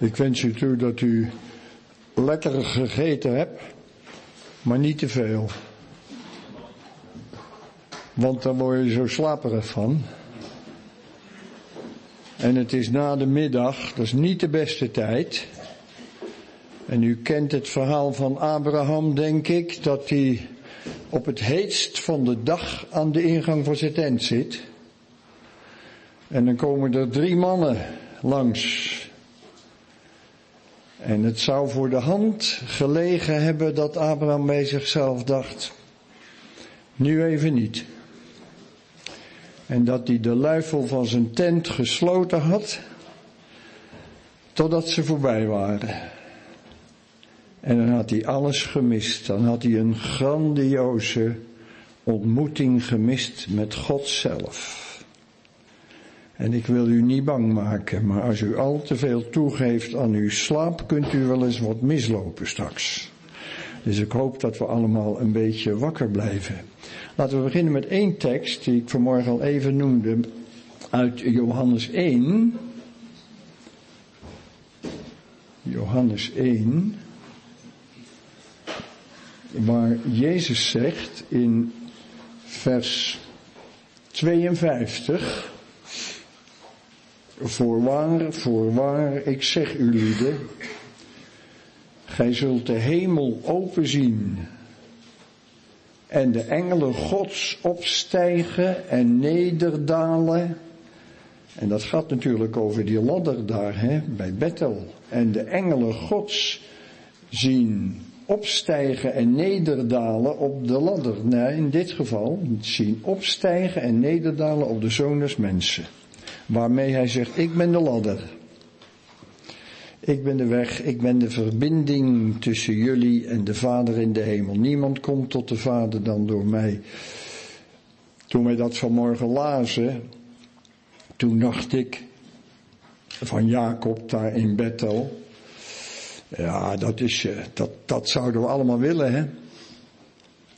Ik wens u toe dat u lekker gegeten hebt, maar niet te veel. Want dan word je zo slaperig van. En het is na de middag, dat is niet de beste tijd. En u kent het verhaal van Abraham, denk ik, dat hij op het heetst van de dag aan de ingang van zijn tent zit. En dan komen er drie mannen langs. En het zou voor de hand gelegen hebben dat Abraham bij zichzelf dacht, nu even niet. En dat hij de luifel van zijn tent gesloten had, totdat ze voorbij waren. En dan had hij alles gemist. Dan had hij een grandioze ontmoeting gemist met God zelf. En ik wil u niet bang maken, maar als u al te veel toegeeft aan uw slaap, kunt u wel eens wat mislopen straks. Dus ik hoop dat we allemaal een beetje wakker blijven. Laten we beginnen met één tekst die ik vanmorgen al even noemde uit Johannes 1. Johannes 1 waar Jezus zegt in vers 52, voorwaar, voorwaar, ik zeg u lieden, gij zult de hemel openzien en de engelen gods opstijgen en nederdalen. En dat gaat natuurlijk over die ladder daar, hè, bij Bethel. En de engelen gods zien opstijgen en nederdalen op de ladder. Nee, in dit geval zien opstijgen en nederdalen op de zoon des mensen. Waarmee hij zegt, ik ben de ladder. Ik ben de weg, ik ben de verbinding tussen jullie en de Vader in de hemel. Niemand komt tot de Vader dan door mij. Toen wij dat vanmorgen lazen, toen dacht ik van Jacob daar in Bethel. Ja, dat, is, eh, dat, dat zouden we allemaal willen, hè.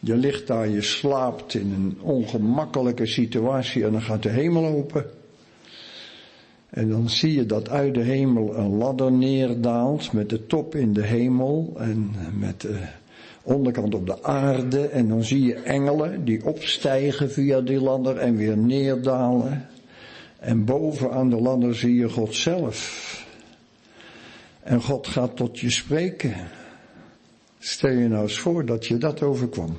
Je ligt daar, je slaapt in een ongemakkelijke situatie en dan gaat de hemel open. En dan zie je dat uit de hemel een ladder neerdaalt met de top in de hemel en met de onderkant op de aarde. En dan zie je engelen die opstijgen via die ladder en weer neerdalen. En boven aan de ladder zie je God zelf. En God gaat tot je spreken. Stel je nou eens voor dat je dat overkwam.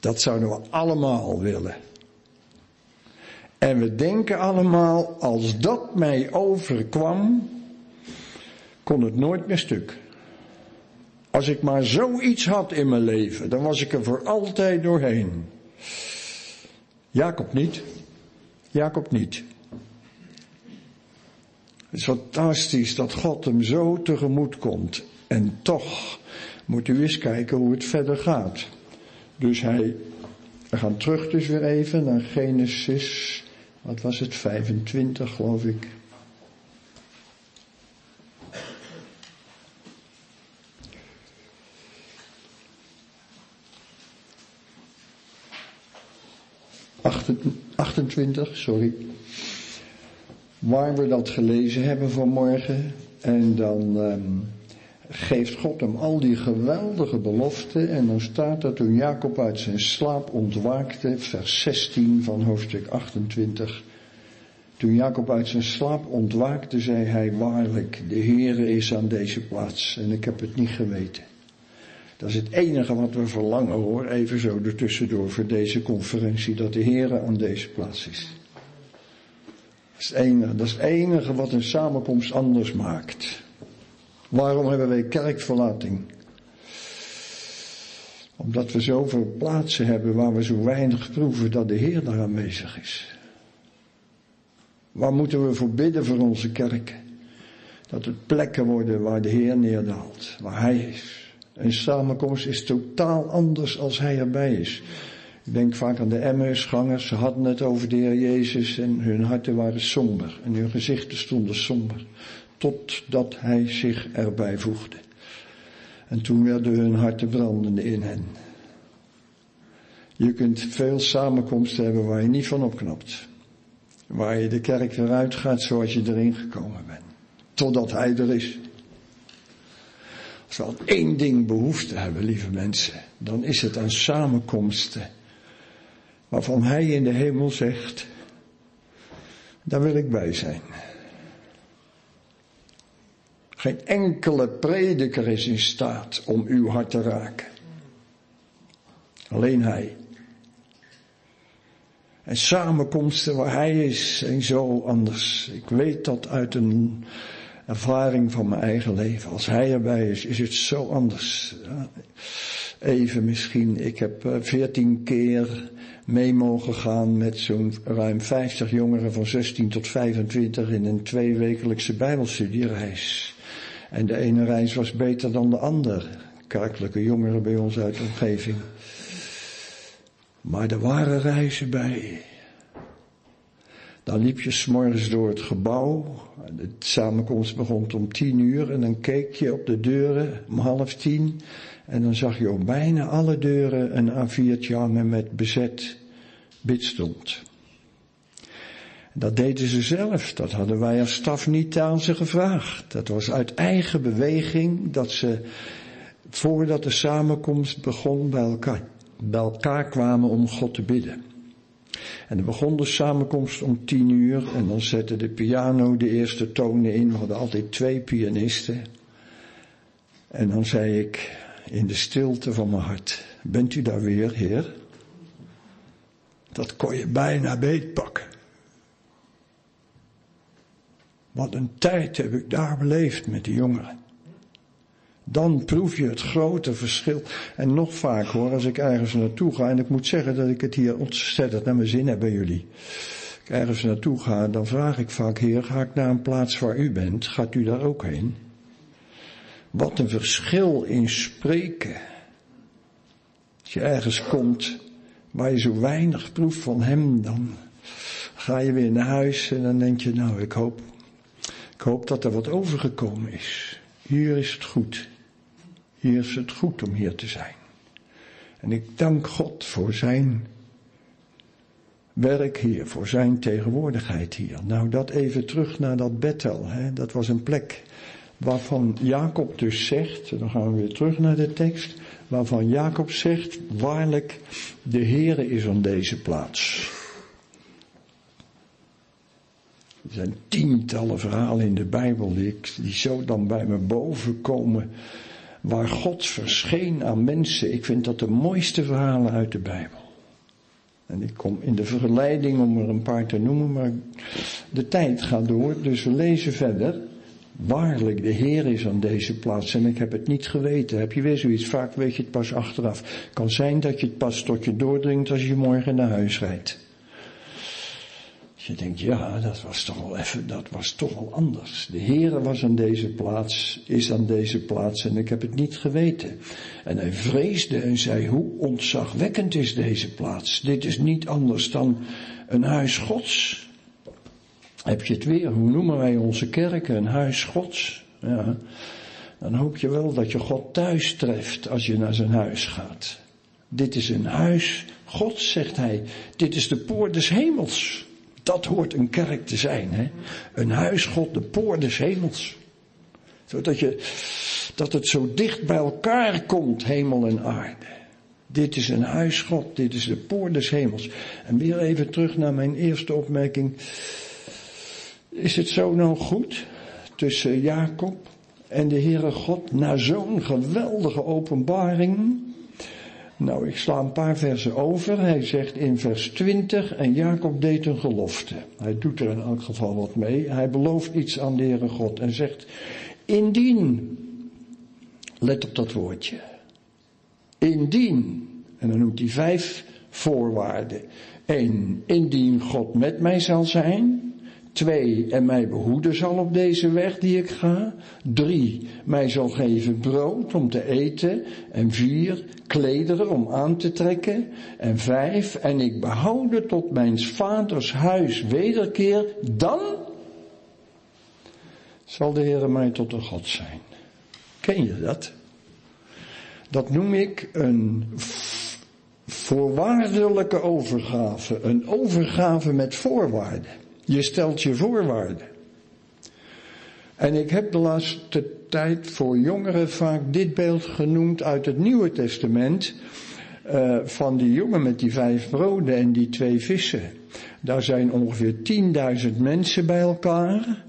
Dat zouden we allemaal willen. En we denken allemaal, als dat mij overkwam, kon het nooit meer stuk. Als ik maar zoiets had in mijn leven, dan was ik er voor altijd doorheen. Jacob niet. Jacob niet. Het is fantastisch dat God hem zo tegemoet komt. En toch moet u eens kijken hoe het verder gaat. Dus hij, we gaan terug dus weer even naar Genesis, wat was het, 25 geloof ik. Achtentwintig, sorry waar we dat gelezen hebben vanmorgen. En dan um, geeft God hem al die geweldige beloften. En dan staat dat toen Jacob uit zijn slaap ontwaakte, vers 16 van hoofdstuk 28. Toen Jacob uit zijn slaap ontwaakte, zei hij waarlijk, de Heere is aan deze plaats en ik heb het niet geweten. Dat is het enige wat we verlangen hoor, even zo ertussendoor voor deze conferentie, dat de Heere aan deze plaats is. Dat is, enige, dat is het enige wat een samenkomst anders maakt. Waarom hebben wij kerkverlating? Omdat we zoveel plaatsen hebben waar we zo weinig proeven dat de Heer daar aanwezig is. Waar moeten we voor bidden voor onze kerk? Dat het plekken worden waar de Heer neerdaalt, waar Hij is. Een samenkomst is totaal anders als Hij erbij is. Ik denk vaak aan de Emmausgangers. Ze hadden het over de Heer Jezus en hun harten waren somber. En hun gezichten stonden somber. Totdat hij zich erbij voegde. En toen werden hun harten brandende in hen. Je kunt veel samenkomsten hebben waar je niet van opknapt. Waar je de kerk weer uitgaat zoals je erin gekomen bent. totdat hij er is. Als we aan één ding behoefte hebben, lieve mensen, dan is het aan samenkomsten waarvan hij in de hemel zegt, daar wil ik bij zijn. Geen enkele prediker is in staat om uw hart te raken. Alleen hij. En samenkomsten waar hij is zijn zo anders. Ik weet dat uit een ervaring van mijn eigen leven. Als hij erbij is, is het zo anders. Even misschien, ik heb eh, veertien keer mee mogen gaan met zo'n ruim 50 jongeren van 16 tot 25 in een tweewekelijkse bijbelstudiereis. En de ene reis was beter dan de andere. Kerkelijke jongeren bij ons uit de omgeving. Maar er waren reizen bij. Dan liep je s'morgens door het gebouw. De samenkomst begon om tien uur en dan keek je op de deuren om half tien. En dan zag je op bijna alle deuren een A4'tje hangen met bezet bidstond. Dat deden ze zelf. Dat hadden wij als staf niet aan ze gevraagd. Dat was uit eigen beweging dat ze, voordat de samenkomst begon, bij elkaar, bij elkaar kwamen om God te bidden. En dan begon de samenkomst om tien uur en dan zette de piano de eerste tonen in. We hadden altijd twee pianisten. En dan zei ik in de stilte van mijn hart, bent u daar weer, Heer? Dat kon je bijna beetpakken. Wat een tijd heb ik daar beleefd met die jongeren. Dan proef je het grote verschil. En nog vaak hoor, als ik ergens naartoe ga, en ik moet zeggen dat ik het hier ontzettend naar mijn zin heb bij jullie. Als ik ergens naartoe ga, dan vraag ik vaak, heer, ga ik naar een plaats waar u bent? Gaat u daar ook heen? Wat een verschil in spreken. Als je ergens komt waar je zo weinig proeft van hem, dan ga je weer naar huis en dan denk je, nou, ik hoop, hoop dat er wat overgekomen is. Hier is het goed. Hier is het goed om hier te zijn. En ik dank God voor zijn werk hier, voor zijn tegenwoordigheid hier. Nou, dat even terug naar dat Bethel. Hè. Dat was een plek waarvan Jacob dus zegt, dan gaan we weer terug naar de tekst, waarvan Jacob zegt, waarlijk, de Heere is aan deze plaats. Er zijn tientallen verhalen in de Bijbel die, die zo dan bij me boven komen waar God verscheen aan mensen. Ik vind dat de mooiste verhalen uit de Bijbel. En ik kom in de verleiding om er een paar te noemen, maar de tijd gaat door, dus we lezen verder. Waarlijk, de Heer is aan deze plaats en ik heb het niet geweten. Heb je weer zoiets? Vaak weet je het pas achteraf. Kan zijn dat je het pas tot je doordringt als je morgen naar huis rijdt. Je denkt, ja, dat was toch wel even, dat was toch wel anders. De Heere was aan deze plaats, is aan deze plaats en ik heb het niet geweten. En hij vreesde en zei, hoe ontzagwekkend is deze plaats. Dit is niet anders dan een huis gods. Heb je het weer, hoe noemen wij onze kerken, een huis gods. Ja, dan hoop je wel dat je God thuis treft als je naar zijn huis gaat. Dit is een huis gods, zegt hij. Dit is de poort des hemels. Dat hoort een kerk te zijn, hè? Een huisgod, de poort des hemels. Zodat je, dat het zo dicht bij elkaar komt, hemel en aarde. Dit is een huisgod, dit is de poort des hemels. En weer even terug naar mijn eerste opmerking. Is het zo nou goed tussen Jacob en de Heere God na zo'n geweldige openbaring? Nou, ik sla een paar versen over. Hij zegt in vers 20, en Jacob deed een gelofte. Hij doet er in elk geval wat mee. Hij belooft iets aan de Heere God en zegt, indien, let op dat woordje, indien, en dan noemt hij vijf voorwaarden. Eén, indien God met mij zal zijn. Twee, en mij behoeden zal op deze weg die ik ga. Drie, mij zal geven brood om te eten. En vier, klederen om aan te trekken. En vijf, en ik behouden tot mijn vaders huis wederkeer. Dan zal de Heer mij tot een God zijn. Ken je dat? Dat noem ik een voorwaardelijke overgave. Een overgave met voorwaarden. Je stelt je voorwaarden. En ik heb de laatste tijd voor jongeren vaak dit beeld genoemd uit het Nieuwe Testament. Uh, van die jongen met die vijf broden en die twee vissen. Daar zijn ongeveer 10.000 mensen bij elkaar.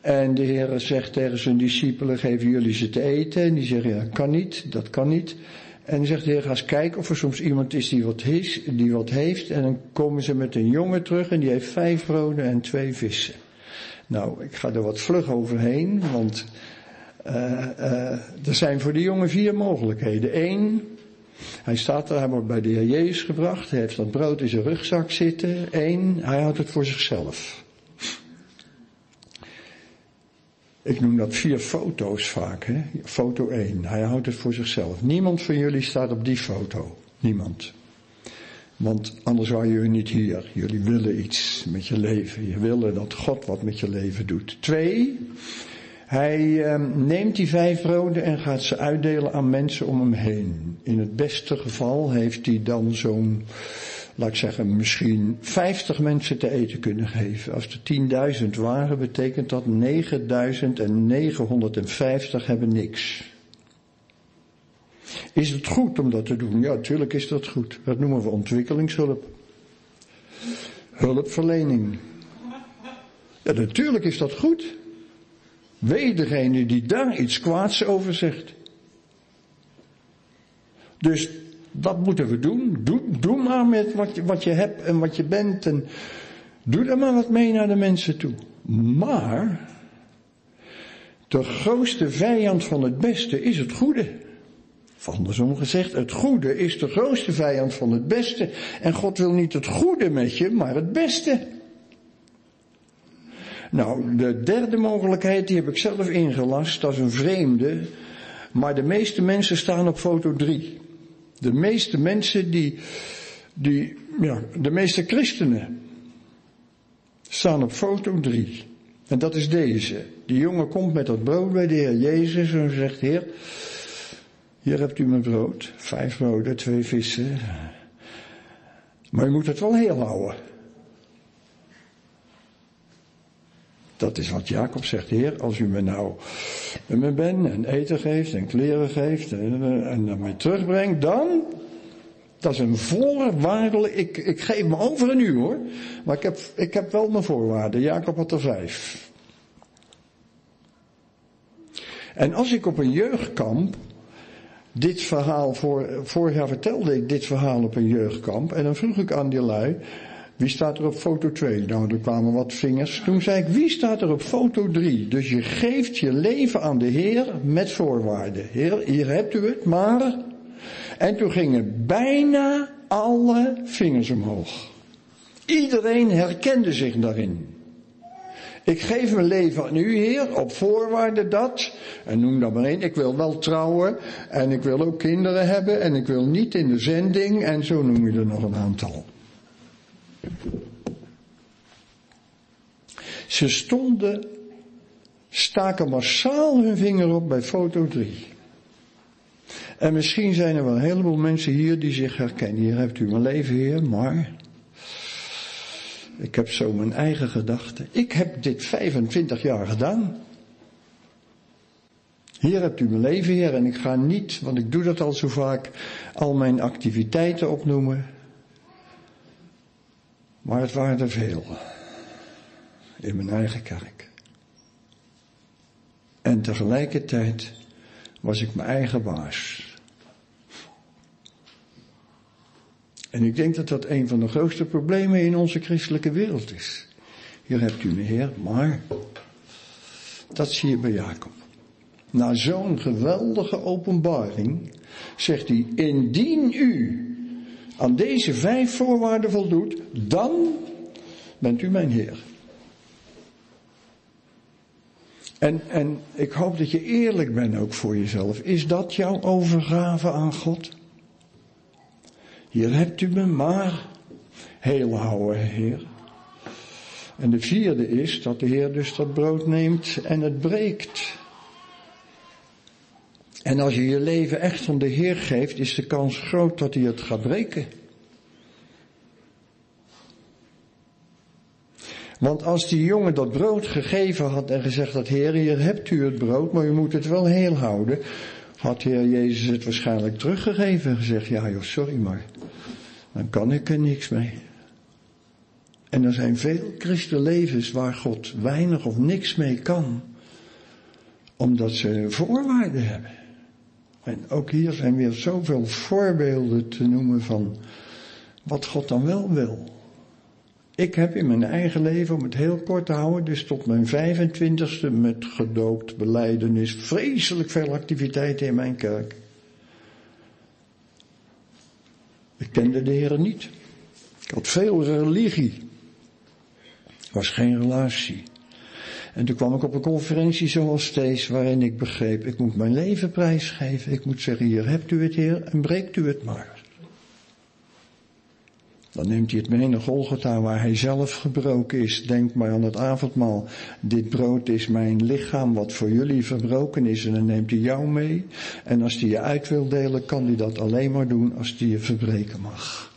En de Heer zegt tegen zijn discipelen, geven jullie ze te eten? En die zeggen, ja, kan niet, dat kan niet. En zegt de Heer, ga eens kijken of er soms iemand is die wat, die wat heeft. En dan komen ze met een jongen terug en die heeft vijf broden en twee vissen. Nou, ik ga er wat vlug overheen, want uh, uh, er zijn voor die jongen vier mogelijkheden. Eén, hij staat er, hij wordt bij de Heer Jezus gebracht, hij heeft dat brood in zijn rugzak zitten. Eén, hij houdt het voor zichzelf. Ik noem dat vier foto's vaak. Hè? Foto 1. Hij houdt het voor zichzelf. Niemand van jullie staat op die foto. Niemand. Want anders waren jullie niet hier. Jullie willen iets met je leven. Je willen dat God wat met je leven doet. Twee. Hij eh, neemt die vijf broden en gaat ze uitdelen aan mensen om hem heen. In het beste geval heeft hij dan zo'n laat ik zeggen, misschien 50 mensen te eten kunnen geven. Als er 10.000 waren, betekent dat 9.950 hebben niks. Is het goed om dat te doen? Ja, natuurlijk is dat goed. Dat noemen we ontwikkelingshulp. Hulpverlening. Ja, natuurlijk is dat goed. Weet degene die daar iets kwaads over zegt. Dus dat moeten we doen. Doe, doe maar met wat je, wat je hebt en wat je bent. En doe er maar wat mee naar de mensen toe. Maar de grootste vijand van het beste is het goede. Of andersom gezegd, het goede is de grootste vijand van het beste. En God wil niet het goede met je, maar het beste. Nou, de derde mogelijkheid, die heb ik zelf ingelast, dat is een vreemde. Maar de meeste mensen staan op foto 3. De meeste mensen die, die, ja, de meeste christenen staan op foto 3. En dat is deze. Die jongen komt met dat brood bij de Heer Jezus en zegt, Heer, hier hebt u mijn brood. Vijf broden, twee vissen. Maar u moet het wel heel houden. Dat is wat Jacob zegt, Heer, als u me nou met me bent en eten geeft en kleren geeft en, en dan mij terugbrengt, dan, dat is een voorwaardelijk, ik, ik geef me over een u hoor, maar ik heb, ik heb wel mijn voorwaarden. Jacob had er vijf. En als ik op een jeugdkamp dit verhaal voor, vorig jaar vertelde ik dit verhaal op een jeugdkamp en dan vroeg ik aan die lui, wie staat er op foto 2? Nou, er kwamen wat vingers. Toen zei ik, wie staat er op foto 3? Dus je geeft je leven aan de Heer met voorwaarden. Heer, hier hebt u het, maar... En toen gingen bijna alle vingers omhoog. Iedereen herkende zich daarin. Ik geef mijn leven aan u, Heer, op voorwaarde dat, en noem dat maar één, ik wil wel trouwen, en ik wil ook kinderen hebben, en ik wil niet in de zending, en zo noem je er nog een aantal. Ze stonden, staken massaal hun vinger op bij foto 3. En misschien zijn er wel een heleboel mensen hier die zich herkennen. Hier hebt u mijn leven, Heer, maar ik heb zo mijn eigen gedachten. Ik heb dit 25 jaar gedaan. Hier hebt u mijn leven, Heer, en ik ga niet, want ik doe dat al zo vaak, al mijn activiteiten opnoemen. Maar het waren er veel. In mijn eigen kerk. En tegelijkertijd was ik mijn eigen baas. En ik denk dat dat een van de grootste problemen in onze christelijke wereld is. Hier hebt u een Heer, maar dat zie je bij Jacob. Na zo'n geweldige openbaring zegt hij, indien u aan deze vijf voorwaarden voldoet, dan bent u mijn Heer. En, en ik hoop dat je eerlijk bent ook voor jezelf. Is dat jouw overgave aan God? Hier hebt u me maar heel houden, Heer. En de vierde is dat de Heer dus dat brood neemt en het breekt. En als je je leven echt aan de Heer geeft, is de kans groot dat hij het gaat breken. Want als die jongen dat brood gegeven had en gezegd had, Heer, hier hebt u het brood, maar u moet het wel heel houden, had Heer Jezus het waarschijnlijk teruggegeven en gezegd, ja joh, sorry maar, dan kan ik er niks mee. En er zijn veel christenlevens waar God weinig of niks mee kan, omdat ze voorwaarden hebben. En ook hier zijn weer zoveel voorbeelden te noemen van wat God dan wel wil. Ik heb in mijn eigen leven, om het heel kort te houden, dus tot mijn 25ste met gedoopt, beleidenis, vreselijk veel activiteiten in mijn kerk. Ik kende de Heer niet. Ik had veel religie. Was geen relatie. En toen kwam ik op een conferentie zoals deze, waarin ik begreep, ik moet mijn leven prijsgeven. Ik moet zeggen, hier hebt u het Heer en breekt u het maar. Dan neemt hij het mee naar Golgotha waar hij zelf gebroken is. Denk maar aan het avondmaal. Dit brood is mijn lichaam wat voor jullie verbroken is. En dan neemt hij jou mee. En als hij je uit wil delen, kan hij dat alleen maar doen als hij je verbreken mag.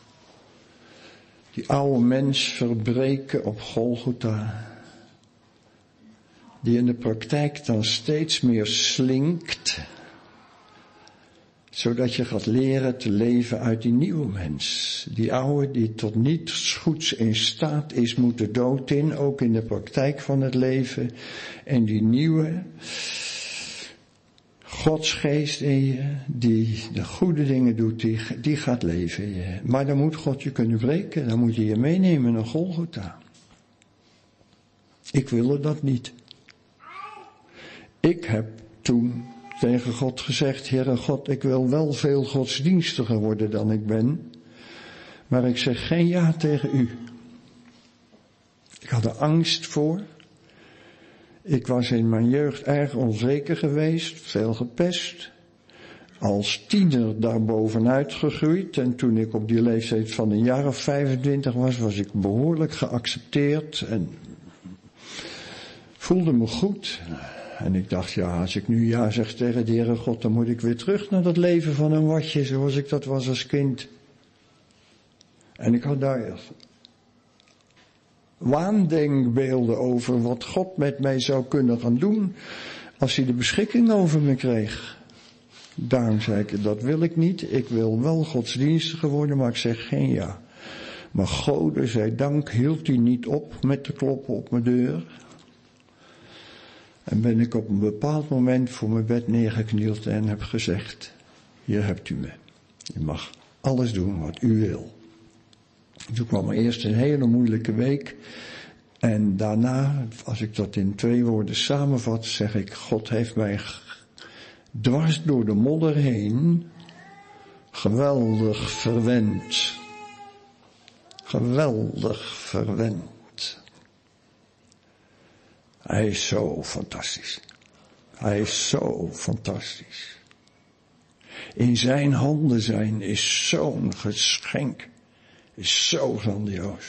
Die oude mens verbreken op Golgotha. Die in de praktijk dan steeds meer slinkt zodat je gaat leren te leven uit die nieuwe mens. Die oude die tot niets goeds in staat is, moet de dood in, ook in de praktijk van het leven. En die nieuwe Godsgeest in je, die de goede dingen doet, die, die gaat leven in je. Maar dan moet God je kunnen breken, dan moet je je meenemen naar Golgotha. Ik wilde dat niet. Ik heb toen tegen God gezegd, Heere God, ik wil wel veel godsdienstiger worden dan ik ben, maar ik zeg geen ja tegen u. Ik had er angst voor. Ik was in mijn jeugd erg onzeker geweest, veel gepest. Als tiener daar bovenuit gegroeid en toen ik op die leeftijd van een jaar of 25 was, was ik behoorlijk geaccepteerd en voelde me goed. En ik dacht, ja, als ik nu ja zeg tegen de Heere God, dan moet ik weer terug naar dat leven van een watje zoals ik dat was als kind. En ik had daar waandenkbeelden over wat God met mij zou kunnen gaan doen als hij de beschikking over me kreeg. Daarom zei ik, dat wil ik niet. Ik wil wel godsdienstig worden, maar ik zeg geen ja. Maar Gode, zij dank, hield hij niet op met te kloppen op mijn deur. En ben ik op een bepaald moment voor mijn bed neergeknield en heb gezegd, hier hebt u me. Je mag alles doen wat u wil. Toen kwam er eerst een hele moeilijke week. En daarna, als ik dat in twee woorden samenvat, zeg ik, God heeft mij dwars door de modder heen geweldig verwend. Geweldig verwend. Hij is zo fantastisch. Hij is zo fantastisch. In zijn handen zijn is zo'n geschenk. Is zo grandioos.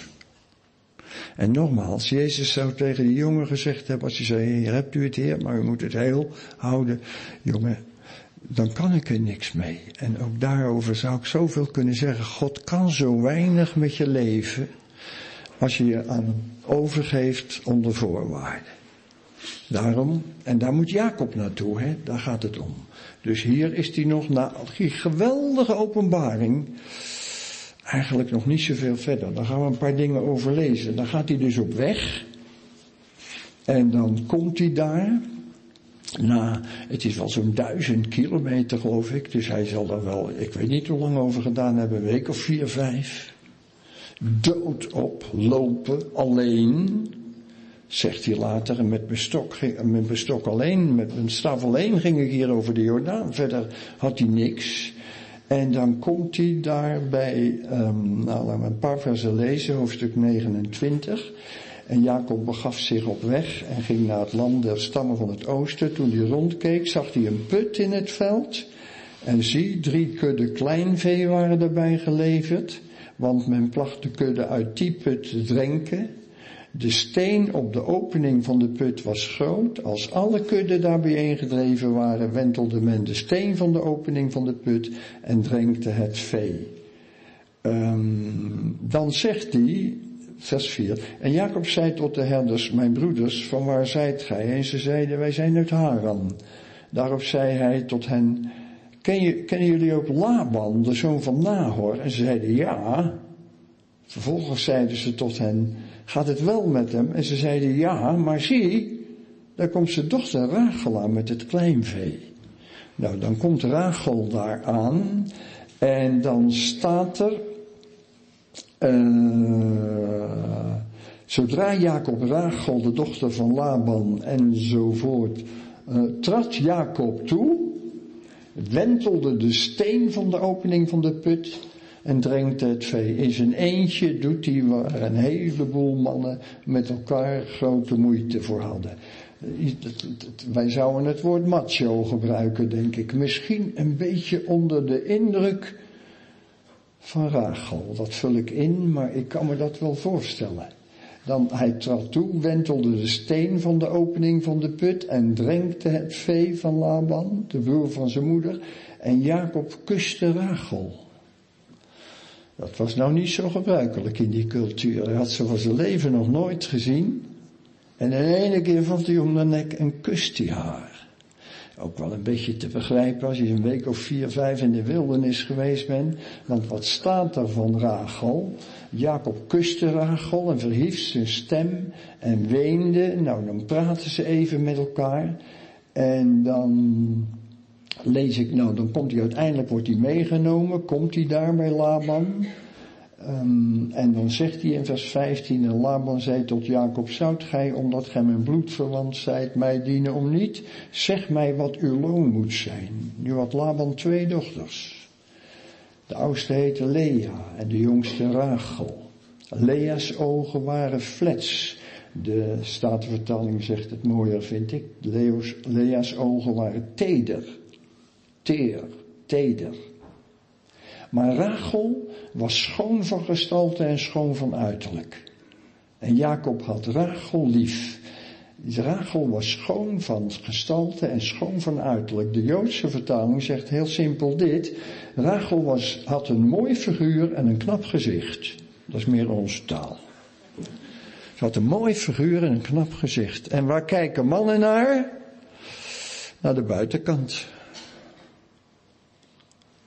En nogmaals, Jezus zou tegen die jongen gezegd hebben, als hij zei, hier hebt u het heer, maar u moet het heel houden. Jongen, dan kan ik er niks mee. En ook daarover zou ik zoveel kunnen zeggen. God kan zo weinig met je leven, als je je aan overgeeft onder voorwaarden. Daarom, en daar moet Jacob naartoe, hè? daar gaat het om. Dus hier is hij nog na die geweldige openbaring, eigenlijk nog niet zoveel verder. Dan gaan we een paar dingen overlezen. Dan gaat hij dus op weg. En dan komt hij daar. Na, het is wel zo'n duizend kilometer geloof ik. Dus hij zal er wel, ik weet niet hoe lang over gedaan hebben, een week of vier, vijf. Dood op, lopen, alleen zegt hij later, en met mijn stok, mijn stok alleen, met mijn staf alleen ging ik hier over de Jordaan. Verder had hij niks. En dan komt hij daar bij, um, nou laten we een paar versen lezen, hoofdstuk 29. En Jacob begaf zich op weg en ging naar het land der stammen van het oosten. Toen hij rondkeek, zag hij een put in het veld. En zie, drie kudde kleinvee waren daarbij geleverd. Want men placht de kudde uit die put te drinken. De steen op de opening van de put was groot. Als alle kudden daar bijeengedreven waren, wentelde men de steen van de opening van de put en drenkte het vee. Um, dan zegt hij, vers 4. En Jacob zei tot de herders, mijn broeders, van waar zijt gij? En ze zeiden, wij zijn uit Haran. Daarop zei hij tot hen, Ken je, kennen jullie ook Laban, de zoon van Nahor? En ze zeiden, ja. Vervolgens zeiden ze tot hen, gaat het wel met hem? En ze zeiden, ja, maar zie, daar komt zijn dochter Rachel aan met het kleinvee. Nou, dan komt Rachel daar aan en dan staat er, uh, zodra Jacob Rachel, de dochter van Laban enzovoort, uh, trad Jacob toe, wentelde de steen van de opening van de put en drenkt het vee. In zijn eentje doet hij waar een heleboel mannen met elkaar grote moeite voor hadden. Wij zouden het woord macho gebruiken, denk ik. Misschien een beetje onder de indruk van Rachel. Dat vul ik in, maar ik kan me dat wel voorstellen. Dan hij trad toe, wentelde de steen van de opening van de put en drenkte het vee van Laban, de broer van zijn moeder. En Jacob kuste Rachel. Dat was nou niet zo gebruikelijk in die cultuur. Hij had ze van zijn leven nog nooit gezien. En in ene keer valt hij om de nek en kust hij haar. Ook wel een beetje te begrijpen als je een week of vier, vijf in de wildernis geweest bent. Want wat staat er van Rachel? Jacob kuste Rachel en verhief zijn stem en weende. Nou, dan praten ze even met elkaar. En dan lees ik, nou, dan komt hij uiteindelijk, wordt hij meegenomen, komt hij daar bij Laban. Um, en dan zegt hij in vers 15, en Laban zei tot Jacob, zoudt gij, omdat gij mijn bloedverwant zijt, mij dienen om niet? Zeg mij wat uw loon moet zijn. Nu had Laban twee dochters. De oudste heette Lea en de jongste Rachel. Lea's ogen waren flets. De Statenvertaling zegt het mooier, vind ik. Leo's, Lea's ogen waren teder. Teer, teder. Maar Rachel was schoon van gestalte en schoon van uiterlijk. En Jacob had Rachel lief. Rachel was schoon van gestalte en schoon van uiterlijk. De Joodse vertaling zegt heel simpel dit. Rachel was, had een mooi figuur en een knap gezicht. Dat is meer onze taal. Ze had een mooi figuur en een knap gezicht. En waar kijken mannen naar? Naar de buitenkant.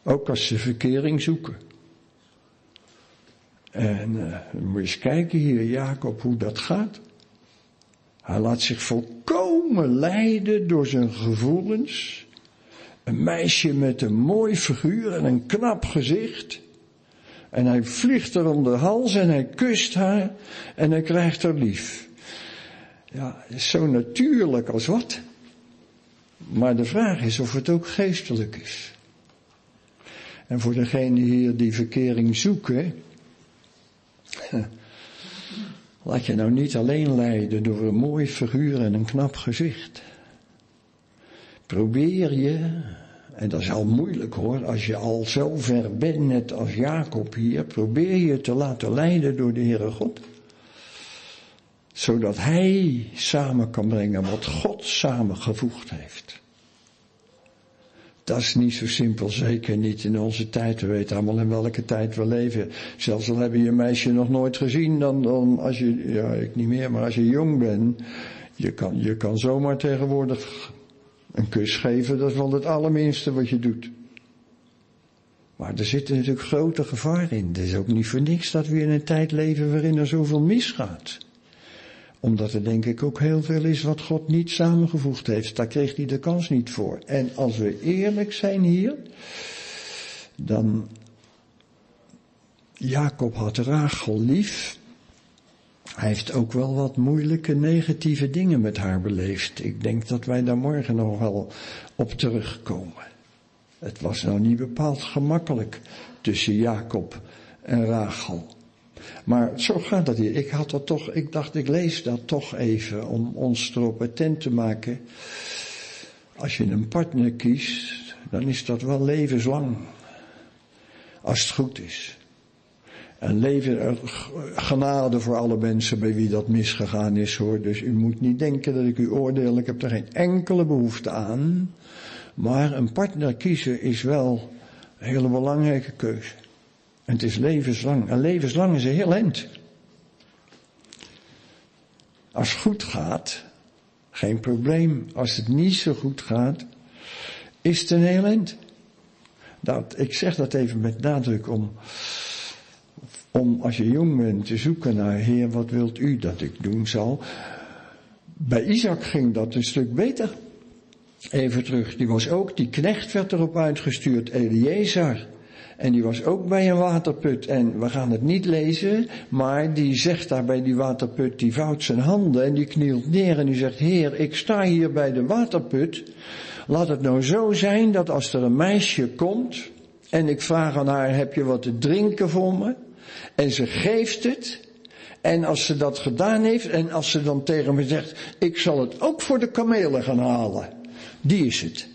Ook als ze verkering zoeken. En uh, moet je eens kijken hier, Jacob, hoe dat gaat. Hij laat zich volkomen leiden door zijn gevoelens. Een meisje met een mooi figuur en een knap gezicht. En hij vliegt er om de hals en hij kust haar en hij krijgt haar lief. Ja, zo natuurlijk als wat. Maar de vraag is of het ook geestelijk is. En voor degenen hier die verkering zoeken, laat je nou niet alleen leiden door een mooi figuur en een knap gezicht. Probeer je, en dat is al moeilijk hoor, als je al zo ver bent, net als Jacob hier, probeer je te laten leiden door de Heere God. Zodat Hij samen kan brengen wat God samengevoegd heeft. Dat is niet zo simpel, zeker niet in onze tijd. We weten allemaal in welke tijd we leven. Zelfs al heb je meisje nog nooit gezien, dan, dan als je, ja ik niet meer, maar als je jong bent, je kan, je kan zomaar tegenwoordig een kus geven, dat is wel het allerminste wat je doet. Maar er zit natuurlijk grote gevaar in. Het is ook niet voor niks dat we in een tijd leven waarin er zoveel misgaat omdat er denk ik ook heel veel is wat God niet samengevoegd heeft. Daar kreeg hij de kans niet voor. En als we eerlijk zijn hier, dan Jacob had Rachel lief. Hij heeft ook wel wat moeilijke negatieve dingen met haar beleefd. Ik denk dat wij daar morgen nog wel op terugkomen. Het was nou niet bepaald gemakkelijk tussen Jacob en Rachel. Maar zo gaat dat hier. Ik had dat toch, ik dacht ik lees dat toch even om ons erop attent te maken. Als je een partner kiest, dan is dat wel levenslang. Als het goed is. En leven, genade voor alle mensen bij wie dat misgegaan is hoor. Dus u moet niet denken dat ik u oordeel. Ik heb er geen enkele behoefte aan. Maar een partner kiezen is wel een hele belangrijke keuze. En het is levenslang. En levenslang is een heel eind. Als het goed gaat, geen probleem. Als het niet zo goed gaat, is het een elend. Dat, ik zeg dat even met nadruk om, om als je jong bent te zoeken naar Heer, wat wilt u dat ik doen zal? Bij Isaac ging dat een stuk beter. Even terug, die was ook, die knecht werd erop uitgestuurd, Eliezer. En die was ook bij een waterput. En we gaan het niet lezen, maar die zegt daar bij die waterput, die vouwt zijn handen en die knielt neer en die zegt, Heer, ik sta hier bij de waterput. Laat het nou zo zijn dat als er een meisje komt en ik vraag aan haar, heb je wat te drinken voor me? En ze geeft het. En als ze dat gedaan heeft en als ze dan tegen me zegt, ik zal het ook voor de kamelen gaan halen. Die is het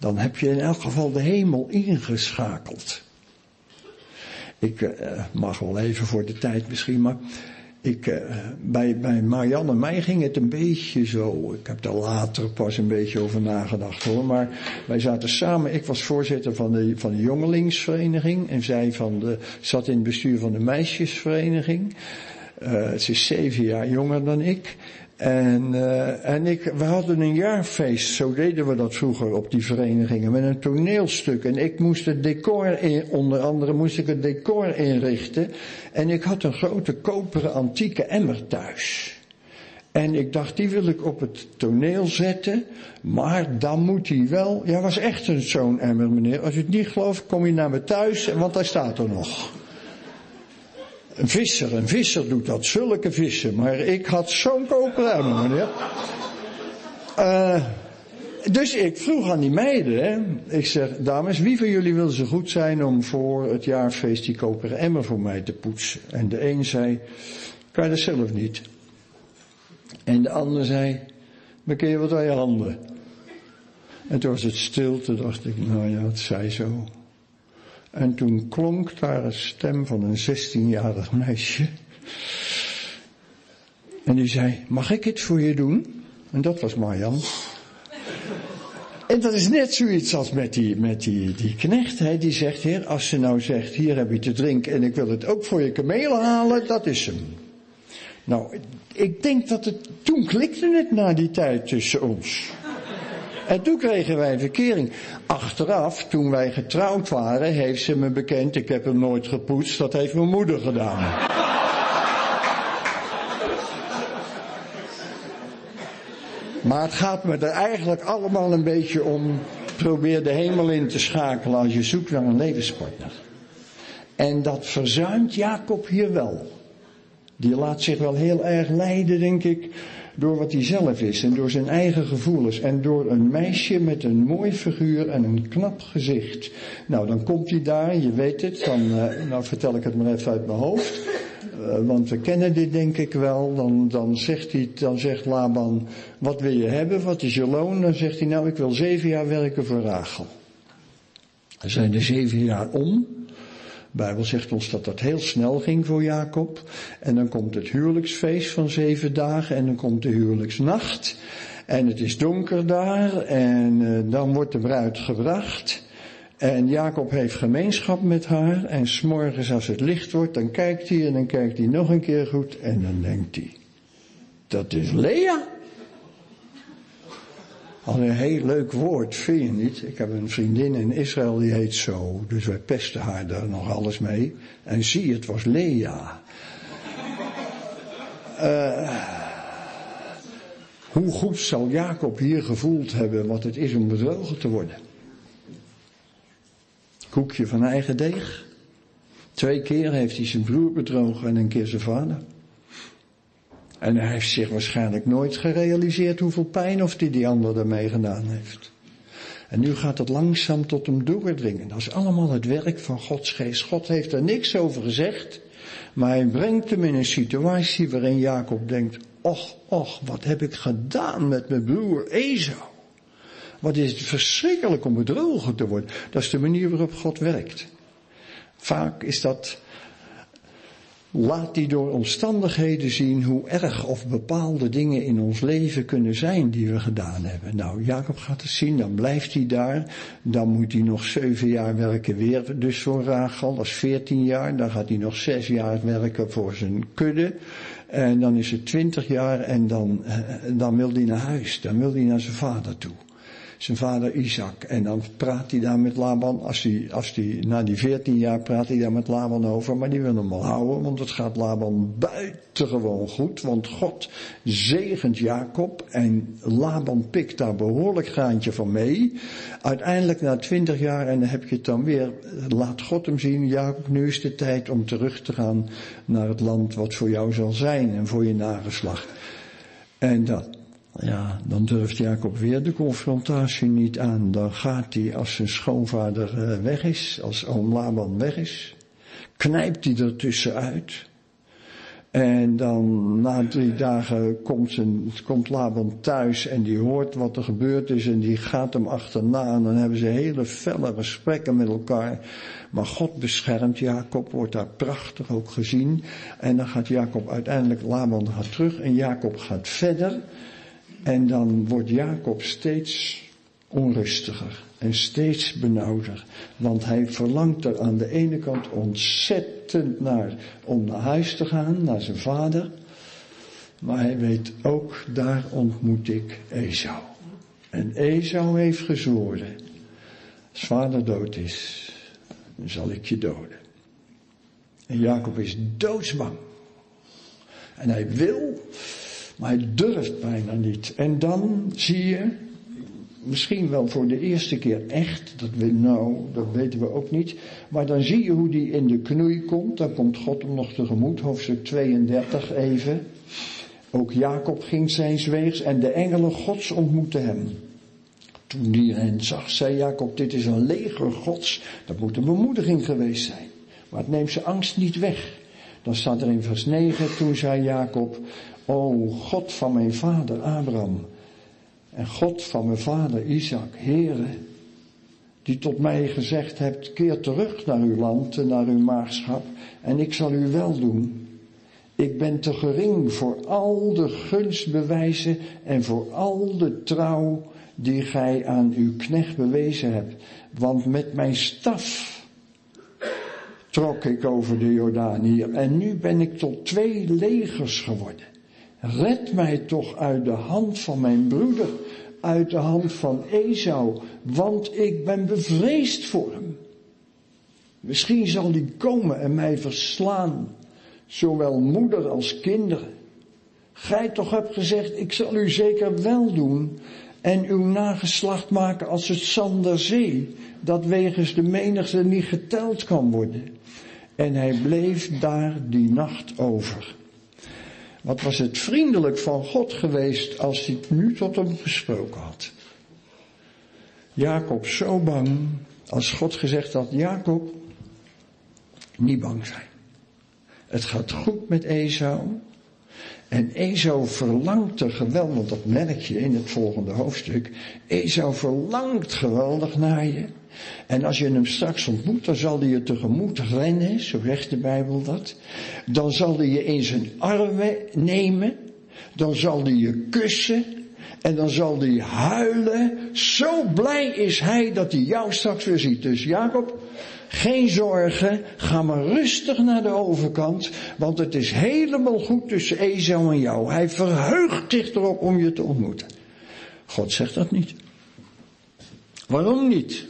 dan heb je in elk geval de hemel ingeschakeld. Ik uh, mag wel even voor de tijd misschien, maar ik, uh, bij, bij Marianne en mij ging het een beetje zo. Ik heb daar later pas een beetje over nagedacht hoor. Maar wij zaten samen, ik was voorzitter van de, van de jongelingsvereniging en zij van de, zat in het bestuur van de meisjesvereniging. Uh, ze is zeven jaar jonger dan ik. En, uh, en ik, we hadden een jaarfeest, zo deden we dat vroeger op die verenigingen, met een toneelstuk. En ik moest het decor, in, onder andere moest ik het decor inrichten. En ik had een grote koperen antieke emmer thuis. En ik dacht, die wil ik op het toneel zetten, maar dan moet hij wel, ja was echt zo'n emmer meneer. Als u het niet gelooft, kom je naar me thuis, want hij staat er nog. Een visser, een visser doet dat, zulke vissen. Maar ik had zo'n koperemmer, meneer. Uh, dus ik vroeg aan die meiden, hè. ik zeg, dames, wie van jullie wil zo goed zijn om voor het jaarfeest die koperen emmer voor mij te poetsen? En de een zei, kan je dat zelf niet? En de ander zei, bekeer je wat aan je handen. En toen was het stilte, dacht ik, nou ja, het zei zo. En toen klonk daar een stem van een 16-jarig meisje. En die zei, mag ik het voor je doen? En dat was Marjan. En dat is net zoiets als met die, met die, die knecht, hè, die zegt, heer, als ze nou zegt, hier heb je te drinken en ik wil het ook voor je kamelen halen, dat is hem. Nou, ik denk dat het, toen klikte het na die tijd tussen ons. En toen kregen wij een verkering. Achteraf, toen wij getrouwd waren, heeft ze me bekend, ik heb hem nooit gepoetst, dat heeft mijn moeder gedaan. Maar het gaat me er eigenlijk allemaal een beetje om. Probeer de hemel in te schakelen als je zoekt naar een levenspartner. En dat verzuimt Jacob hier wel. Die laat zich wel heel erg leiden, denk ik, door wat hij zelf is en door zijn eigen gevoelens en door een meisje met een mooi figuur en een knap gezicht. Nou, dan komt hij daar, je weet het, dan, uh, nou vertel ik het maar even uit mijn hoofd, uh, want we kennen dit denk ik wel. Dan, dan zegt hij, dan zegt Laban, wat wil je hebben, wat is je loon? Dan zegt hij, nou ik wil zeven jaar werken voor Rachel. Er zijn er zeven jaar om. Bijbel zegt ons dat dat heel snel ging voor Jacob. En dan komt het huwelijksfeest van zeven dagen en dan komt de huwelijksnacht. En het is donker daar en uh, dan wordt de bruid gebracht. En Jacob heeft gemeenschap met haar en s'morgens als het licht wordt, dan kijkt hij en dan kijkt hij nog een keer goed en dan denkt hij, dat is Lea. Al een heel leuk woord, vind je niet? Ik heb een vriendin in Israël die heet zo, dus wij pesten haar daar nog alles mee. En zie, het was Lea. Uh, hoe goed zal Jacob hier gevoeld hebben wat het is om bedrogen te worden? Koekje van eigen deeg. Twee keer heeft hij zijn broer bedrogen en een keer zijn vader. En hij heeft zich waarschijnlijk nooit gerealiseerd hoeveel pijn of die die ander ermee gedaan heeft. En nu gaat het langzaam tot hem doordringen. Dat is allemaal het werk van Gods geest. God heeft er niks over gezegd, maar hij brengt hem in een situatie waarin Jacob denkt, och, och, wat heb ik gedaan met mijn broer Esau? Wat is het verschrikkelijk om bedrogen te worden. Dat is de manier waarop God werkt. Vaak is dat laat die door omstandigheden zien hoe erg of bepaalde dingen in ons leven kunnen zijn die we gedaan hebben. Nou, Jacob gaat het zien, dan blijft hij daar. Dan moet hij nog zeven jaar werken weer dus voor Rachel, dat is veertien jaar. Dan gaat hij nog zes jaar werken voor zijn kudde. En dan is het twintig jaar en dan, eh, dan wil hij naar huis. Dan wil hij naar zijn vader toe zijn vader Isaac. En dan praat hij daar met Laban, als hij, als hij, na die veertien jaar praat hij daar met Laban over, maar die wil hem wel houden, want het gaat Laban buitengewoon goed, want God zegent Jacob en Laban pikt daar behoorlijk graantje van mee. Uiteindelijk na twintig jaar, en dan heb je het dan weer, laat God hem zien, Jacob, nu is de tijd om terug te gaan naar het land wat voor jou zal zijn en voor je nageslacht. En dat, ja, dan durft Jacob weer de confrontatie niet aan. Dan gaat hij als zijn schoonvader eh, weg is, als oom Laban weg is, knijpt hij er tussenuit. En dan na drie dagen komt, komt Laban thuis en die hoort wat er gebeurd is en die gaat hem achterna. En dan hebben ze hele felle gesprekken met elkaar. Maar God beschermt Jacob, wordt daar prachtig ook gezien. En dan gaat Jacob uiteindelijk, Laban gaat terug en Jacob gaat verder. En dan wordt Jacob steeds onrustiger en steeds benauwder. Want hij verlangt er aan de ene kant ontzettend naar om naar huis te gaan, naar zijn vader. Maar hij weet ook, daar ontmoet ik Esau. En Esau heeft gezworen, als vader dood is, dan zal ik je doden. En Jacob is doodsbang. En hij wil maar hij durft bijna niet. En dan zie je, misschien wel voor de eerste keer echt, dat, we, nou, dat weten we ook niet. Maar dan zie je hoe die in de knoei komt. Dan komt God hem nog tegemoet, hoofdstuk 32 even. Ook Jacob ging zijn weegs en de engelen gods ontmoetten hem. Toen die hen zag, zei Jacob, dit is een leger gods. Dat moet een bemoediging geweest zijn. Maar het neemt zijn angst niet weg. Dan staat er in vers 9, toen zei Jacob, O God van mijn vader Abraham en God van mijn vader Isaac, Heere, die tot mij gezegd hebt, keer terug naar uw land en naar uw maagschap en ik zal u wel doen. Ik ben te gering voor al de gunstbewijzen en voor al de trouw die gij aan uw knecht bewezen hebt. Want met mijn staf trok ik over de Jordaan hier en nu ben ik tot twee legers geworden. Red mij toch uit de hand van mijn broeder, uit de hand van Esau, want ik ben bevreesd voor hem. Misschien zal die komen en mij verslaan, zowel moeder als kinderen. Gij toch hebt gezegd, ik zal u zeker wel doen en uw nageslacht maken als het zand der zee, dat wegens de menigte niet geteld kan worden. En hij bleef daar die nacht over. Wat was het vriendelijk van God geweest als hij nu tot hem gesproken had. Jacob zo bang, als God gezegd had, Jacob, niet bang zijn. Het gaat goed met Esau. En Esau verlangt er geweldig, dat merk je in het volgende hoofdstuk. Esau verlangt geweldig naar je. En als je hem straks ontmoet, dan zal hij je tegemoet rennen, zo zegt de Bijbel dat. Dan zal hij je in zijn armen nemen. Dan zal hij je kussen. En dan zal hij huilen. Zo blij is hij dat hij jou straks weer ziet. Dus Jacob, geen zorgen. Ga maar rustig naar de overkant. Want het is helemaal goed tussen Esau en jou. Hij verheugt zich erop om je te ontmoeten. God zegt dat niet. Waarom niet?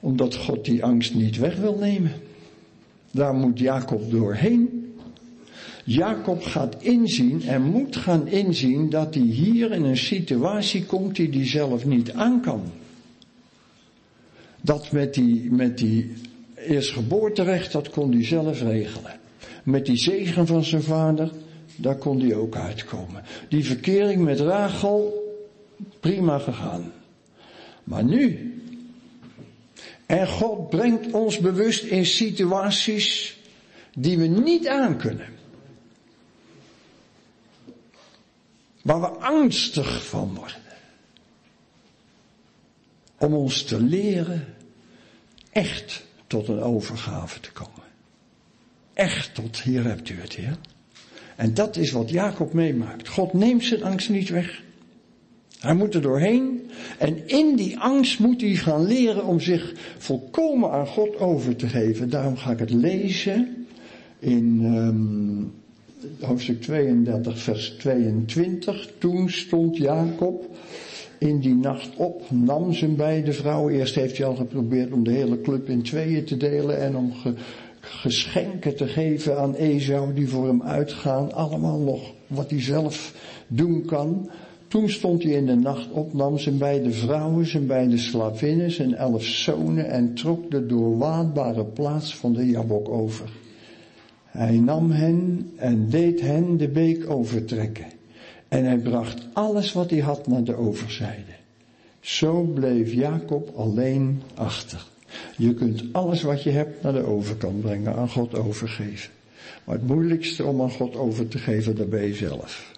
Omdat God die angst niet weg wil nemen. Daar moet Jacob doorheen. Jacob gaat inzien en moet gaan inzien dat hij hier in een situatie komt die hij zelf niet aan kan. Dat met die, met die eerstgeboorterecht, dat kon hij zelf regelen. Met die zegen van zijn vader, daar kon hij ook uitkomen. Die verkering met Rachel, prima gegaan. Maar nu, en God brengt ons bewust in situaties die we niet aankunnen. Waar we angstig van worden. Om ons te leren echt tot een overgave te komen. Echt tot hier hebt u het, Heer. En dat is wat Jacob meemaakt. God neemt zijn angst niet weg. Hij moet er doorheen. En in die angst moet hij gaan leren om zich volkomen aan God over te geven. Daarom ga ik het lezen in um, hoofdstuk 32, vers 22. Toen stond Jacob in die nacht op, nam zijn beide vrouwen. Eerst heeft hij al geprobeerd om de hele club in tweeën te delen en om ge, geschenken te geven aan Esau die voor hem uitgaan. Allemaal nog wat hij zelf doen kan. Toen stond hij in de nacht op, nam zijn beide vrouwen, zijn beide slavinnen, zijn elf zonen en trok de doorwaadbare plaats van de Jabok over. Hij nam hen en deed hen de beek overtrekken. En hij bracht alles wat hij had naar de overzijde. Zo bleef Jacob alleen achter. Je kunt alles wat je hebt naar de overkant brengen, aan God overgeven. Maar het moeilijkste om aan God over te geven, dat ben je zelf.